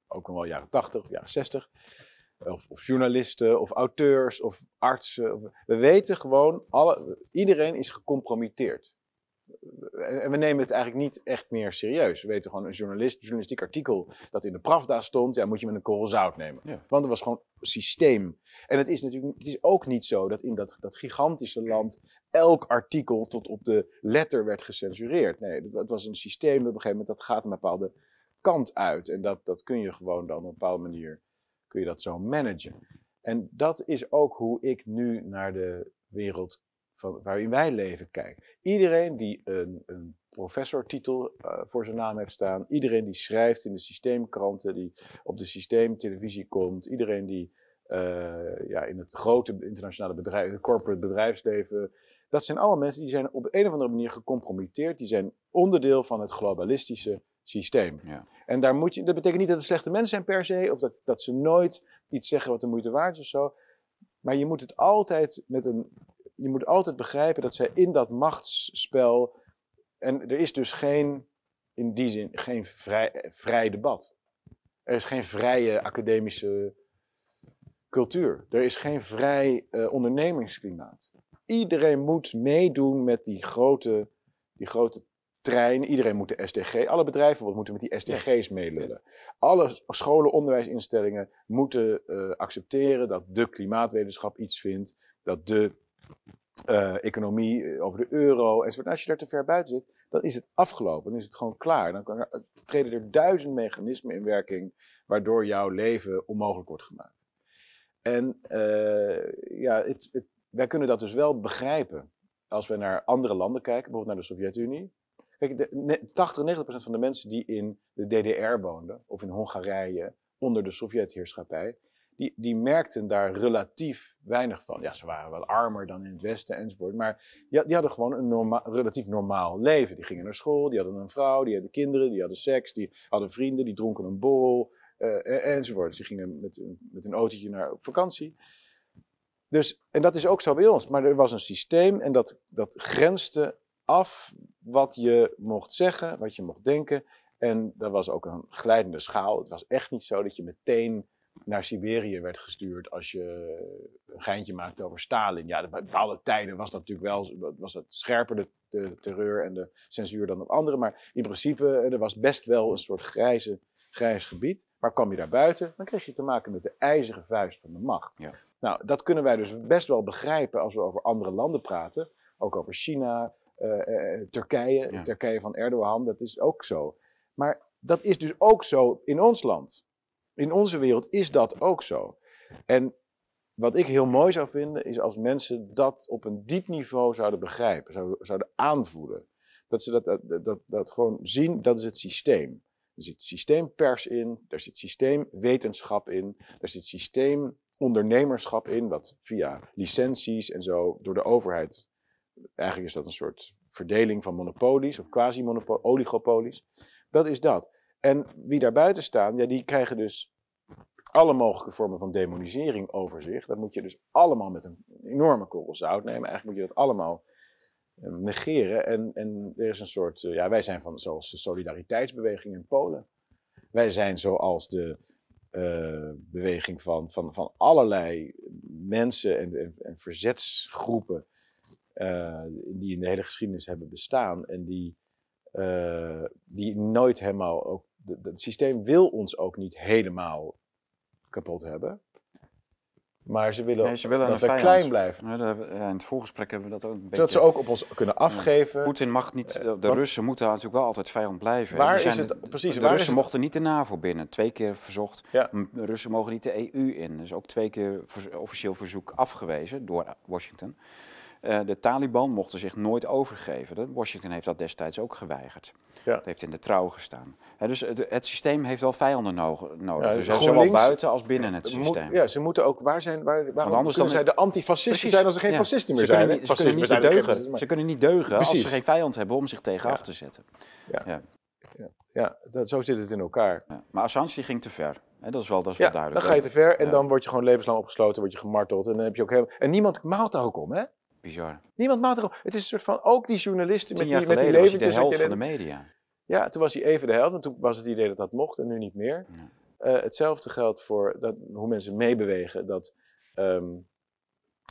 Ook nog wel jaren 80, jaren 60. Of, of journalisten, of auteurs, of artsen. We weten gewoon, alle, iedereen is gecompromitteerd. En we nemen het eigenlijk niet echt meer serieus. We weten gewoon een journalist, een journalistiek artikel dat in de Pravda stond, ja, moet je met een korrel zout nemen. Ja. Want er was gewoon systeem. En het is natuurlijk het is ook niet zo dat in dat, dat gigantische land elk artikel tot op de letter werd gecensureerd. Nee, het, het was een systeem dat op een gegeven moment dat gaat een bepaalde kant uit. En dat, dat kun je gewoon dan op een bepaalde manier kun je dat zo managen. En dat is ook hoe ik nu naar de wereld van, waarin wij leven kijkt. Iedereen die een, een professortitel uh, voor zijn naam heeft staan, iedereen die schrijft in de systeemkranten, die op de systeemtelevisie komt, iedereen die uh, ja, in het grote internationale bedrijf, corporate bedrijfsleven, dat zijn allemaal mensen die zijn op een of andere manier gecompromitteerd, die zijn onderdeel van het globalistische systeem. Ja. En daar moet je, dat betekent niet dat het slechte mensen zijn per se, of dat, dat ze nooit iets zeggen wat de moeite waard is of zo. Maar je moet het altijd met een. Je moet altijd begrijpen dat zij in dat machtsspel. En er is dus geen, in die zin, geen vrij, vrij debat. Er is geen vrije academische cultuur. Er is geen vrij uh, ondernemingsklimaat. Iedereen moet meedoen met die grote, die grote trein. Iedereen moet de SDG, alle bedrijven moeten met die SDG's meelullen. Alle scholen, onderwijsinstellingen moeten uh, accepteren dat de klimaatwetenschap iets vindt, dat de uh, economie eh, over de euro enzovoort. als je daar te ver buiten zit, dan is het afgelopen, dan is het gewoon klaar. Dan kan er, treden er duizend mechanismen in werking waardoor jouw leven onmogelijk wordt gemaakt. En ja, het, wij kunnen dat dus wel begrijpen als we naar andere landen kijken, bijvoorbeeld naar de Sovjet-Unie. Kijk, de, 80, 90 procent van de mensen die in de DDR woonden, of in Hongarije, onder de Sovjetheerschappij, die, die merkten daar relatief weinig van. Ja, ze waren wel armer dan in het Westen enzovoort, maar die, die hadden gewoon een relatief normaal leven. Die gingen naar school, die hadden een vrouw, die hadden kinderen, die hadden seks, die hadden vrienden, die dronken een borrel uh, enzovoort. Die gingen met, met een autootje naar op vakantie. Dus, en dat is ook zo bij ons. Maar er was een systeem en dat, dat grenste af wat je mocht zeggen, wat je mocht denken. En er was ook een glijdende schaal. Het was echt niet zo dat je meteen naar Siberië werd gestuurd als je een geintje maakte over Stalin. Ja, bij bepaalde tijden was dat natuurlijk wel was dat scherper de, de terreur en de censuur dan op andere. Maar in principe, eh, er was best wel een soort grijze, grijs gebied. Maar kwam je daar buiten, dan kreeg je te maken met de ijzeren vuist van de macht. Ja. Nou, dat kunnen wij dus best wel begrijpen als we over andere landen praten. Ook over China, uh, Turkije, Turkije van Erdogan, dat is ook zo. Maar dat is dus ook zo in ons land. In onze wereld is dat ook zo. En wat ik heel mooi zou vinden, is als mensen dat op een diep niveau zouden begrijpen, zouden, aanvoelen. Dat ze dat, dat, dat, dat gewoon zien, dat is het systeem. Er zit systeempers in, er zit systeemwetenschap in, er zit systeemondernemerschap in, wat via licenties en zo door de overheid Eigenlijk is dat een soort verdeling van monopolies of quasi-oligopolies. Dat is dat. En wie daar buiten staan, ja, die krijgen dus alle mogelijke vormen van demonisering over zich. Dat moet je dus allemaal met een enorme korrel zout nemen. Eigenlijk moet je dat allemaal eh, negeren. En, en er is een soort, eh, ja, wij zijn van zoals de solidariteitsbeweging in Polen. Wij zijn zoals de uh, beweging van, van, van allerlei mensen en, en, en verzetsgroepen uh, die in de hele geschiedenis hebben bestaan en die, die nooit helemaal ook. Het systeem wil ons ook niet helemaal kapot hebben. Maar ze willen, nee, ze willen dat we klein blijven. Ja, in het voorgesprek hebben we dat ook een beetje... Zodat ze ook op ons kunnen afgeven. Poetin mag niet... Eh, de Russen moeten natuurlijk wel altijd vijand blijven. Waar zijn, is het, precies, de Russen mochten niet de NAVO binnen. Twee keer verzocht. Ja. De Russen mogen niet de EU in. Dus ook twee keer officieel verzoek afgewezen door Washington. Uh, de Taliban mochten zich nooit overgeven. Washington heeft dat destijds ook geweigerd. Ja. Dat heeft in de trouw gestaan. dus het systeem heeft wel vijanden nodig. Ja, dus zowel buiten als binnen het systeem. ja, ze moeten ook... Waar zijn, waar, waarom anders kunnen zij de antifascisten zijn als er geen fascisten meer zijn? Niet, ze, kunnen niet deugen. ze kunnen niet deugen als ze geen vijand hebben om zich tegen af te zetten. Ja, ja. ja. dat, zo zit het in elkaar. Maar Assange ging te ver. dat is wel, dat is wel duidelijk. dan ga je te ver en dan word je gewoon levenslang opgesloten, word je gemarteld. En dan heb je ook. En niemand maalt daar ook om, hè? Bizar. Niemand maakt erop. Het is een soort van, ook die journalisten met die, met die leventjes. de held van de media. Ja, toen was hij even de held. En toen was het idee dat dat mocht en nu niet meer. Uh, hetzelfde geldt voor dat, hoe mensen meebewegen. Dat um,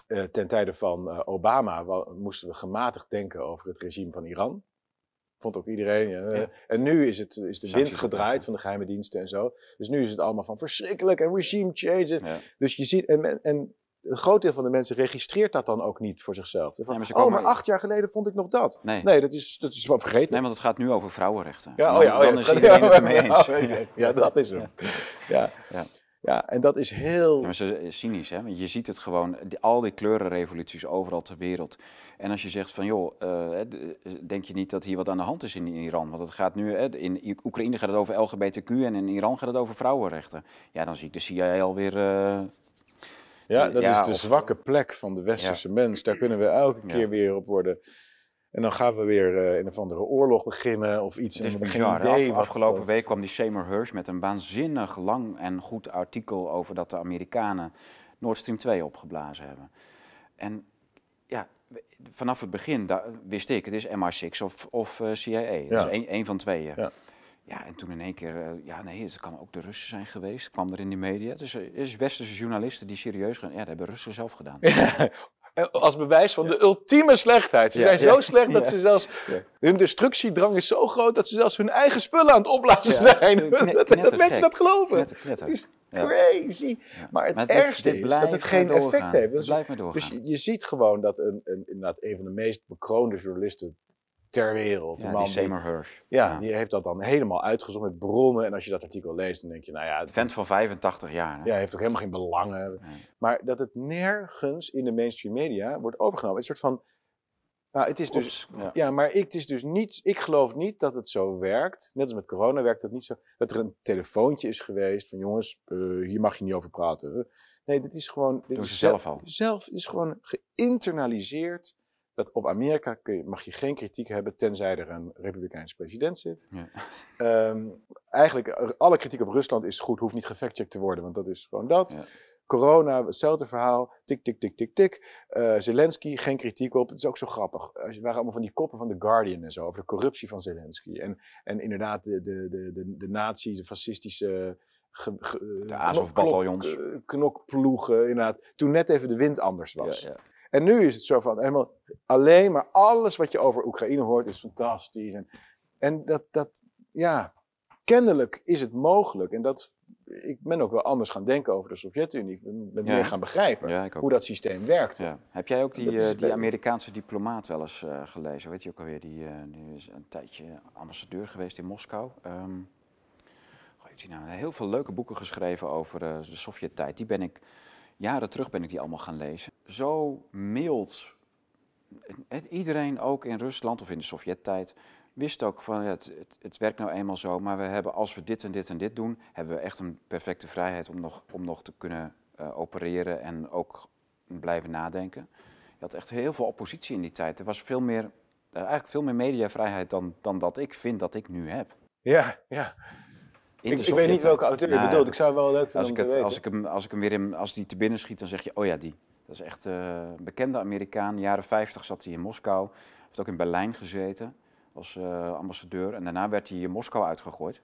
uh, ten tijde van uh, Obama moesten we gematigd denken over het regime van Iran. Vond ook iedereen. Ja. En nu is, het, is de wind gedraaid van de geheime diensten en zo. Dus nu is het allemaal van verschrikkelijk en regime change. Ja. Dus je ziet, en, en een groot deel van de mensen registreert dat dan ook niet voor zichzelf. Van, maar oh, maar acht jaar geleden vond ik nog dat. Nee, nee dat, is, dat is wel vergeten. Nee, want het gaat nu over vrouwenrechten. Ja, oh ja, oh dan is iedereen het ermee eens. Ja, dat is hem. Ja. Ja. Ja, en dat is heel... Ja, maar ze is cynisch, hè? Want je ziet het gewoon, die- al die kleurenrevoluties overal ter wereld. En als je zegt van, joh, eh, denk je niet dat hier wat aan de hand is in Iran? Want het gaat nu, in Oekraïne gaat het over LGBTQ en in Iran gaat het over vrouwenrechten. Ja, dan zie ik de CIA alweer... eh, Ja, dat Ja, is de of- zwakke plek van de westerse mens. Daar kunnen we elke keer weer op worden. En dan gaan we weer eh, een of andere oorlog beginnen of iets. Het is bizar. idee Af- afgelopen week kwam die Seymour Hersh met een waanzinnig lang en goed artikel over dat de Amerikanen Nord Stream 2 opgeblazen hebben. En ja, vanaf het begin wist ik, het is MI6 of, of eh, CIA. Het Ja. is één van tweeën. Ja. Ja, en toen in één keer, eh, ja nee, het kan ook de Russen zijn geweest, kwam er in de media. Dus er is westerse journalisten die serieus gaan, ja, dat hebben Russen zelf gedaan. En Als bewijs van de ultieme slechtheid. Ze Ja, zijn zo slecht dat ze zelfs. Hun destructiedrang is zo groot dat ze zelfs hun eigen spullen aan het opblazen zijn. dat, mensen dat geloven. Knetter, knetter. Het is crazy. Maar het Maar ergste dit is dat het geen effect heeft. Het Dus, blijft maar doorgaan. dus je, je ziet gewoon dat een, een, inderdaad een van de meest bekroonde journalisten ter wereld. ja, die Seymour Hersh. ja, die heeft dat dan helemaal uitgezocht met bronnen. En als je dat artikel leest, dan denk je, nou ja, Vent van 85 jaar. Hè? ja, heeft ook helemaal geen belangen. Nee. Maar dat het nergens in de mainstream media wordt overgenomen. Een soort van. Nou, het is dus. Ja. Ja, maar ik, het is dus niet, ik geloof niet dat het zo werkt. Net als met corona werkt het niet zo. Dat er een telefoontje is geweest van jongens, eh, hier mag je niet over praten. Nee, dit is gewoon. Dit Doen is ze zelf al. Zelf is gewoon geïnternaliseerd. Dat op Amerika kun je, mag je geen kritiek hebben tenzij er een republikeinse president zit. Ja. Ehm, eigenlijk, alle kritiek op Rusland is goed, hoeft niet gefactcheckt te worden, want dat is gewoon dat. Ja. Corona, hetzelfde verhaal. Tik, tik, tik, tik, tik. Eh, Zelensky, geen kritiek op. Het is ook zo grappig. Er waren allemaal van die koppen van The Guardian en zo over de corruptie van Zelensky. En, en inderdaad, de, de, de, de, de nazi, de fascistische. ge- ge- De eh, Azov-bataljons. knok- eh, knokploegen, inderdaad. Toen net even de wind anders was. Ja, ja. En nu is het zo van helemaal alleen maar alles wat je over Oekraïne hoort is fantastisch. En, en dat, dat, ja, kennelijk is het mogelijk. En dat, ik ben ook wel anders gaan denken over de Sovjet-Unie. Ik ben, Ja. meer gaan begrijpen Ja, hoe dat systeem werkt. Ja. Heb jij ook die, eh, die Amerikaanse diplomaat wel eens eh, gelezen? Weet je ook alweer? Die, eh, die is een tijdje ambassadeur geweest in Moskou. Ehm, heeft hij nou heel veel leuke boeken geschreven over de Sovjet-tijd. Die ben ik, jaren terug ben ik die allemaal gaan lezen. Zo mild. En iedereen ook in Rusland of in de Sovjet-tijd wist ook van het, het, het werkt nou eenmaal zo. Maar we hebben als we dit en dit en dit doen, hebben we echt een perfecte vrijheid om nog, om nog te kunnen eh, opereren en ook blijven nadenken. Je had echt heel veel oppositie in die tijd. Er was veel meer, eh, eigenlijk veel meer mediavrijheid dan, dan dat ik vind dat ik nu heb. Ja, ja. Ik, weet niet welke auteur je Nou, bedoelt. Ik zou wel leuk vinden Als ik, te het, weten. als, ik hem, als ik hem weer in, als die te binnen schiet, dan zeg je, oh ja, die. Dat is echt eh, een bekende Amerikaan. Jaren 50 zat hij in Moskou. Heeft ook in Berlijn gezeten als eh, ambassadeur. En daarna werd hij in Moskou uitgegooid.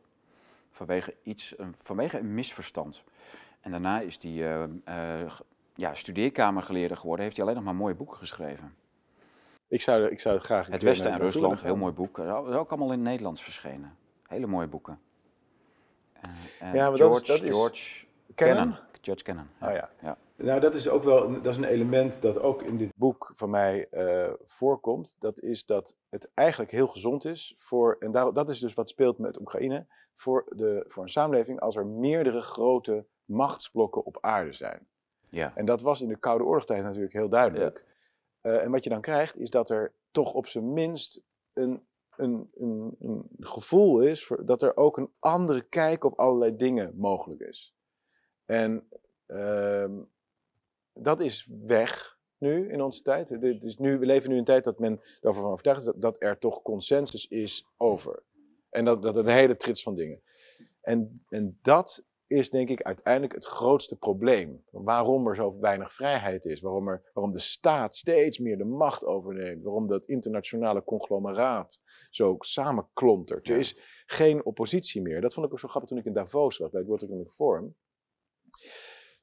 Vanwege, iets, een, vanwege een misverstand. En daarna is hij eh, eh, ja, studeerkamergeleerde geworden. Heeft hij alleen nog maar mooie boeken geschreven. Ik zou, ik zou het graag... Het Westen en Rusland, heel mooi boek. Dat is ook allemaal in het Nederlands verschenen. Hele mooie boeken. Eh, en Ja, maar dat is- George, dat is- George Kennan? Kennan. George Kennan. Oh ja. ja. Nou, dat is ook wel dat is een element dat ook in dit boek van mij eh, voorkomt. Dat is dat het eigenlijk heel gezond is voor, en daar, dat is dus wat speelt met Oekraïne, voor, de, voor een samenleving als er meerdere grote machtsblokken op aarde zijn. Ja. En dat was in de Koude Oorlogstijd natuurlijk heel duidelijk. Eh, en wat je dan krijgt, is dat er toch op zijn minst een, een, gevoel is dat er ook een andere kijk op allerlei dingen mogelijk is. En ehm, dat is weg nu in onze tijd. Dit is nu, we leven nu in een tijd dat men erover van overtuigd is dat, dat er toch consensus is over. En dat, dat een hele trits van dingen. En, en dat is denk ik uiteindelijk het grootste probleem. Waarom er zo weinig vrijheid is. Waarom, er, waarom de staat steeds meer de macht overneemt. Waarom dat internationale conglomeraat zo samenklontert. Er is geen oppositie meer. Dat vond ik ook zo grappig toen ik in Davos was bij het World Economic Forum.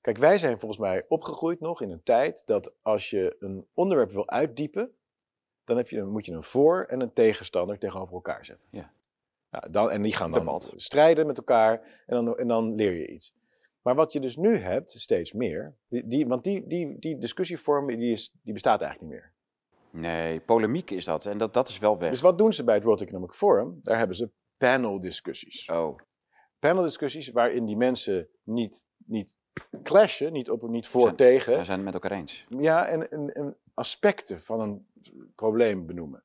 Kijk, wij zijn volgens mij opgegroeid nog in een tijd dat als je een onderwerp wil uitdiepen, dan, heb je, dan moet je een voor- en een tegenstander tegenover elkaar zetten. Ja. Dan, en die gaan dan Debat. strijden met elkaar en dan, en dan leer je iets. Maar wat je dus nu hebt, steeds meer, die, die, want die, die, die discussievorm die, is, die bestaat eigenlijk niet meer. Nee, polemiek is dat. En dat, dat is wel weg. Dus wat doen ze bij het World Economic Forum? Daar hebben ze paneldiscussies. Oh, paneldiscussies waarin die mensen niet niet clashen, niet, op, niet voor Zijn- tegen. We zijn het met elkaar eens. Ja, en, en, en aspecten van een probleem benoemen.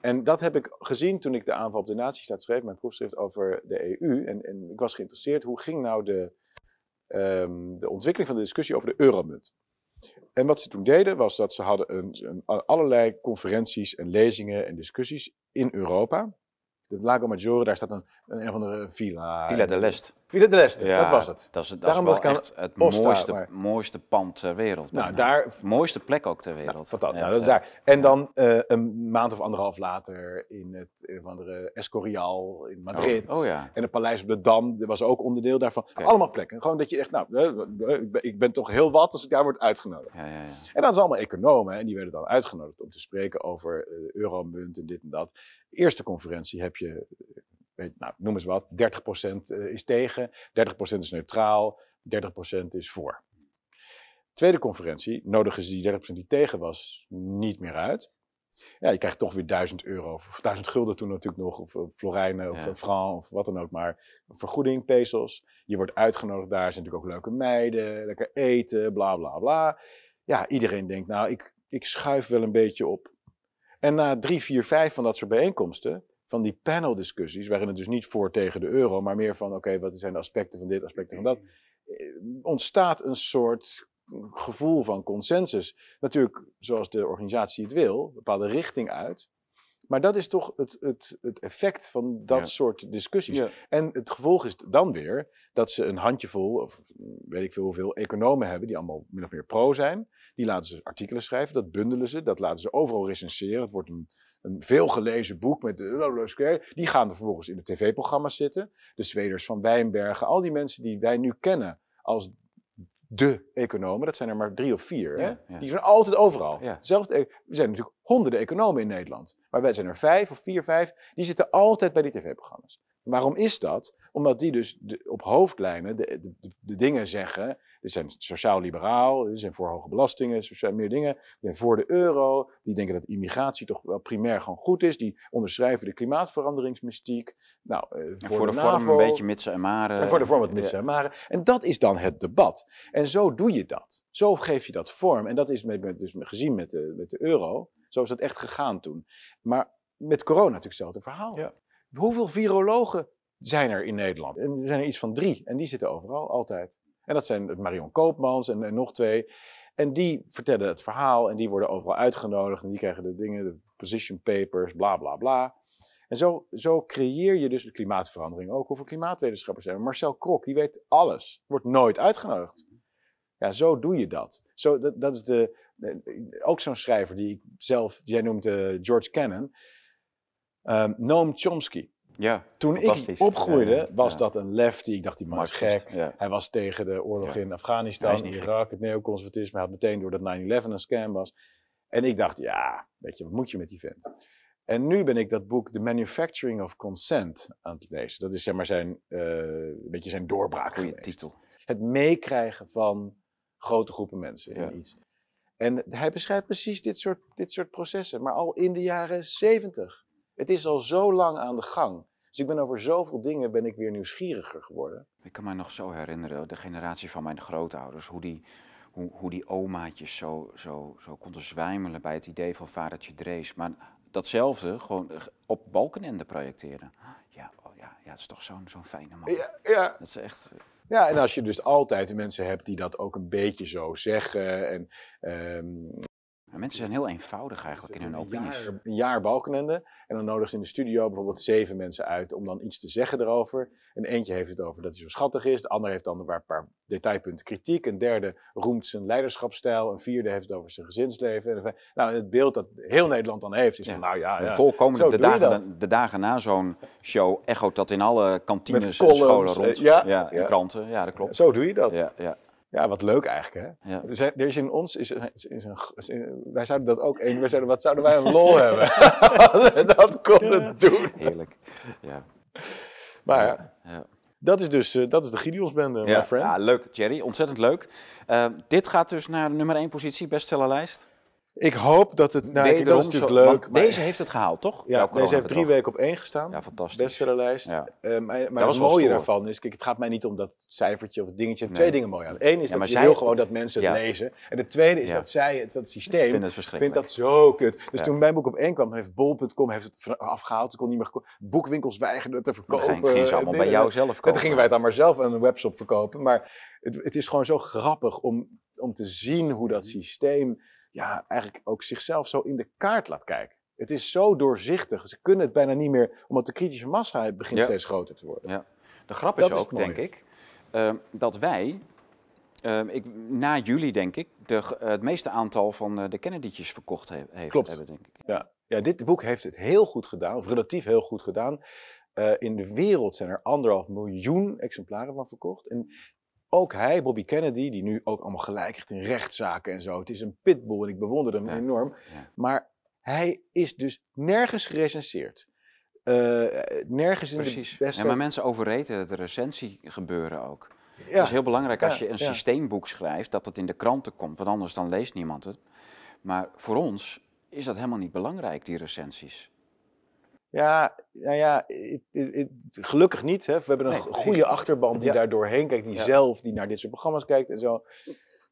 En dat heb ik gezien toen ik de aanval op de Nazistaat schreef, mijn proefschrift over de EU. En, en ik was geïnteresseerd, hoe ging nou de, ehm, de ontwikkeling van de discussie over de euromunt? En wat ze toen deden, was dat ze hadden een, allerlei conferenties en lezingen en discussies in Europa. De Lago Maggiore, daar staat een, een, een of andere villa. Villa de Lest. Villa de Leste, Ja, dat was het. Dat is, dat Daarom is was wel echt het mooiste, maar- mooiste pand ter wereld. Nou, bijna. daar mooiste plek ook ter wereld. Fantastisch. Ja, nou, dat is daar. En dan eh, een maand of anderhalf later in het een of andere Escorial in Madrid. Oh, oh ja. En het Paleis op de Dam, dat was ook onderdeel daarvan. Allemaal plekken. Gewoon dat je echt, nou, eh, eh, ik ben, toch heel wat als ik daar word uitgenodigd. Ja, ja, ja. En dat is allemaal economen en die werden dan uitgenodigd om te spreken over de euromunt en dit en dat. Eerste conferentie heb je, eh, weet, nou, noem eens wat, 30% is tegen, 30% is neutraal, 30% is voor. Tweede conferentie nodigen ze die 30% die tegen was niet meer uit. Ja, je krijgt toch weer 1000 euro, of 1000 gulden toen natuurlijk nog, of, of florijnen, of Ja. eh, franc, of wat dan ook maar. Vergoeding, pesos. Je wordt uitgenodigd daar, zijn natuurlijk ook leuke meiden, lekker eten, bla bla bla. Ja, iedereen denkt, nou, ik, ik schuif wel een beetje op. En na drie, vier, vijf van dat soort bijeenkomsten, van die paneldiscussies, waarin het dus niet voor tegen de euro, maar meer van, oké, wat zijn de aspecten van dit, aspecten van dat, eh, ontstaat een soort gevoel van consensus. Natuurlijk, zoals de organisatie het wil, een bepaalde richting uit. Maar dat is toch het, het, het effect van dat Ja. soort discussies. Ja. En het gevolg is dan weer dat ze een handjevol, of weet ik veel hoeveel, economen hebben die allemaal min of meer pro zijn. Die laten ze artikelen schrijven, dat bundelen ze, dat laten ze overal recenseren. Het wordt een, een veelgelezen boek met de Die gaan er vervolgens in de tv-programma's zitten. De Zweders van Wijnbergen, al die mensen die wij nu kennen als de economen, dat zijn er maar drie of vier. Hè? Ja, ja. Die zijn altijd overal. Ja. Zelfs, er zijn natuurlijk honderden economen in Nederland. Maar wij zijn er vijf of vier, vijf. Die zitten altijd bij die tv-programma's. Waarom is dat? Omdat die dus de- op hoofdlijnen de, de, de, de dingen zeggen. Dit zijn sociaal-liberaal, die zijn voor hoge belastingen, sociaal meer dingen. Die zijn voor de euro. Die denken dat immigratie toch wel primair gewoon goed is. Die onderschrijven de klimaatveranderingsmystiek. Nou, eh, En voor de, vorm NAVO. een beetje mitsen en maren. En voor de vorm wat mis Ja. en maren. En dat is dan het debat. En zo doe je dat. Zo geef je dat vorm. En dat is met, met, dus gezien met de, met de euro. Zo is dat echt gegaan toen. Maar met corona natuurlijk hetzelfde verhaal. Ja. Hoeveel virologen zijn er in Nederland? En er zijn er iets van drie. En die zitten overal, altijd. En dat zijn Marion Koopmans en, nog twee. En die vertellen het verhaal en die worden overal uitgenodigd. En die krijgen de dingen, de position papers, bla bla bla. En zo, zo creëer je dus de klimaatverandering ook. Hoeveel klimaatwetenschappers zijn er? Marcel Krok, die weet alles. Wordt nooit uitgenodigd. Ja, zo doe je dat. Zo, dat, is de, de- ook zo'n schrijver die ik zelf, jij noemt eh, George Cannon. Ehm, Noam Chomsky. Ja, Toen ik opgroeide, Ja, ja, was dat een lefty. Ik dacht, die man is gek. Hij was tegen de oorlog in Afghanistan, gek. Irak, het neoconservatisme. Hij had meteen door dat 9-11 een scam was. En ik dacht, ja, weet je, wat moet je met die vent? En nu ben ik dat boek The Manufacturing of Consent aan het lezen. Dat is zeg maar zijn, eh, een beetje zijn doorbraak Goeie geweest. titel. Het meekrijgen van grote groepen mensen in iets. En hij beschrijft precies dit soort, dit soort processen, maar al in de jaren 70. Het is al zo lang aan de gang. Dus ik ben over zoveel dingen ben ik weer nieuwsgieriger geworden. Ik kan me nog zo herinneren, de generatie van mijn grootouders, hoe die, hoe, hoe die omaatjes zo, zo, zo konden zwijmelen bij het idee van vadertje Drees. Maar datzelfde gewoon eh, op Balkenende projecteren. Ja, oh ja, ja, dat is toch zo'n zo'n fijne man. Ja, ja. Dat is echt... eh, ja, en als je dus altijd mensen hebt die dat ook een beetje zo zeggen. En, ehm, maar mensen zijn heel eenvoudig eigenlijk in hun een opinies. jaar, een jaar Balkenende. En dan nodigen ze in de studio bijvoorbeeld zeven mensen uit om dan iets te zeggen erover. En eentje heeft het over dat hij zo schattig is. De ander heeft dan een paar, detailpunten kritiek. Een derde roemt zijn leiderschapsstijl. Een vierde heeft het over zijn gezinsleven. En nou, het beeld dat heel Nederland dan heeft is Ja. van nou ja, ja. Volkomen, de, dagen, de, dagen na zo'n show echoot dat in alle kantines en scholen columns, rond. eh, ja, en ja. kranten. Ja, dat klopt. Zo doe je dat. Ja, ja, Ja, wat leuk eigenlijk, hè? ja. Er, zijn, er is in ons, is, is, is een, een- wij zouden dat ook, wij zouden, wat zouden wij een lol hebben dat konden doen. Heerlijk. Ja. Maar ja, Ja. dat is dus, eh, dat is de Gideonsbende, my friend. ja, leuk, Jerry. Ontzettend leuk. Eh, dit gaat dus naar de nummer 1 positie, bestsellerlijst. Ik hoop dat het... Nou, dat is natuurlijk zo- leuk. maar- deze heeft het gehaald, toch? ja, deze heeft drie weken op één gestaan. Ja, fantastisch. bestsellerlijst. Ja. Eh, maar maar was het mooie daarvan is, kijk, het gaat mij niet om dat cijfertje of het dingetje. Nee. Twee dingen mooi aan. Eén is Ja, maar dat je zij- wil gewoon dat mensen het Ja. lezen. En de tweede is Ja. dat zij, het- dat Ik systeem, vind het verschrikkelijk. vindt dat zo kut. Dus Ja. toen mijn boek op één kwam, heeft bol.com heeft het afgehaald. Het kon niet meer Boekwinkels weigerden het te verkopen. ging, ging ze allemaal bij jou zelf En kopen. toen gingen wij het dan maar zelf aan een webshop verkopen. Maar het, het is gewoon zo grappig om, om te zien hoe dat systeem ja, eigenlijk ook zichzelf zo in de kaart laat kijken. Het is zo doorzichtig. Ze kunnen het bijna niet meer, omdat de kritische massa begint Ja. steeds groter te worden. Ja. De grap is Dat is ook, mooie. denk ik, ehm, dat wij, ehm, ik, na jullie denk ik, de, het meeste aantal van eh, de Kennedy'tjes verkocht he- heeft, Klopt. hebben, denk ik. Ja. ja, dit boek heeft het heel goed gedaan, of relatief heel goed gedaan. Eh, in de wereld zijn er anderhalf miljoen exemplaren van verkocht. En ook hij, Bobby Kennedy, die nu ook allemaal gelijk krijgt in rechtszaken en zo. Het is een pitbull en ik bewonder hem Ja. enorm. Ja. Maar hij is dus nergens gerecenseerd. Eh, nergens in Precies. de beste... Ja, maar mensen overreden het recensie gebeuren ook. Ja. Het is heel belangrijk als Ja, je een ja. systeemboek schrijft, dat het in de kranten komt, want anders dan leest niemand het. Maar voor ons is dat helemaal niet belangrijk, die recensies. Ja, nou ja, gelukkig niet. Hè. We hebben een Nee, goede achterban die Ja. daar doorheen kijkt, die Ja. zelf, die naar dit soort programma's kijkt en zo.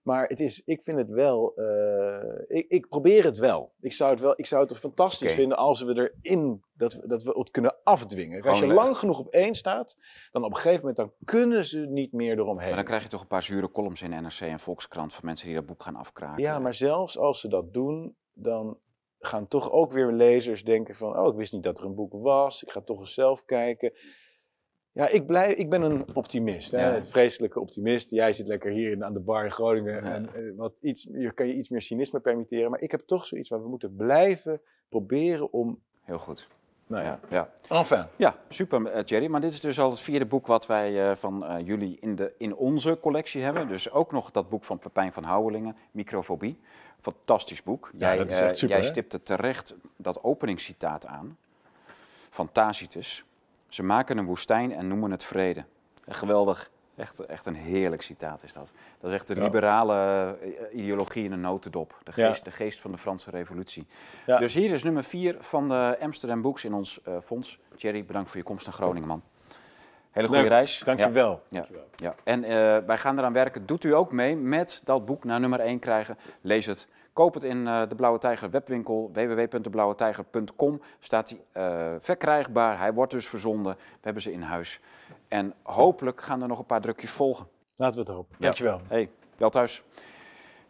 Maar het is, ik vind het wel, eh, ik, ik probeer het wel. Ik zou het, wel, ik zou het fantastisch vinden als we erin, dat we, dat we het kunnen afdwingen. als je Gewoon, lang genoeg op één staat, dan op een gegeven moment dan kunnen ze niet meer eromheen. Maar dan krijg je toch een paar zure columns in NRC en Volkskrant van mensen die dat boek gaan afkraken. Ja, maar zelfs als ze dat doen, dan gaan toch ook weer lezers denken van... oh, ik wist niet dat er een boek was, ik ga toch eens zelf kijken. Ja, ik, blijf, ik ben een optimist, hè? Ja. een vreselijke optimist. Jij zit lekker hier aan de bar in Groningen Ja. en eh, wat iets, je kan je iets meer cynisme permitteren. Maar ik heb toch zoiets van, we moeten blijven proberen om... Heel goed. Nou Ja, ja, ja. enfin. Ja, super eh, Jerry. Maar dit is dus al het vierde boek wat wij eh, van eh, jullie in, de, in onze collectie hebben. Dus ook nog dat boek van Pepijn van Houwelingen, Microfobie. Fantastisch boek. jij dat is eh, echt super, jij hè? stipte terecht dat openingscitaat aan van Tacitus. Ze maken een woestijn en noemen het vrede. Geweldig. Echt, echt een heerlijk citaat is dat. Dat is echt de Ja. liberale eh, ideologie in een notendop. De Ja. geest, de geest van de Franse revolutie. Ja. Dus hier is nummer vier van de Amsterdam Books in ons eh, fonds. Jerry, bedankt voor je komst naar Groningen, man. Hele goede Leuk. reis. Dankjewel. Ja. Dankjewel. Ja. En eh, wij gaan eraan werken. Doet u ook mee met dat boek naar nummer 1 krijgen. Lees het. Koop het in de Blauwe Tijger webwinkel. www.deblauwetijger.com staat hij verkrijgbaar. Hij wordt dus verzonden. We hebben ze in huis. En hopelijk gaan er nog een paar drukjes volgen. Laten we het hopen. Ja. Dankjewel. Hey, wel thuis.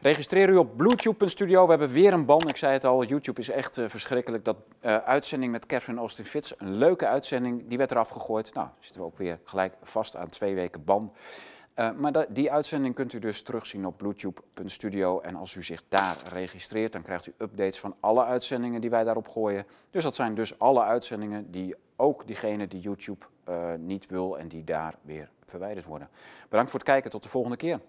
Registreer u op bluetube.studio. We hebben weer een ban. Ik zei het al, YouTube is echt eh, verschrikkelijk. Dat eh, uitzending met Catherine Austin Fitz, een leuke uitzending, die werd eraf gegooid. Nou, zitten we ook weer gelijk vast aan twee weken ban. Eh, maar die uitzending kunt u dus terugzien op bluetube.studio. En als u zich daar registreert, dan krijgt u updates van alle uitzendingen die wij daarop gooien. Dus dat zijn dus alle uitzendingen die ook diegene die YouTube niet wil en die daar weer verwijderd worden. Bedankt voor het kijken. Tot de volgende keer.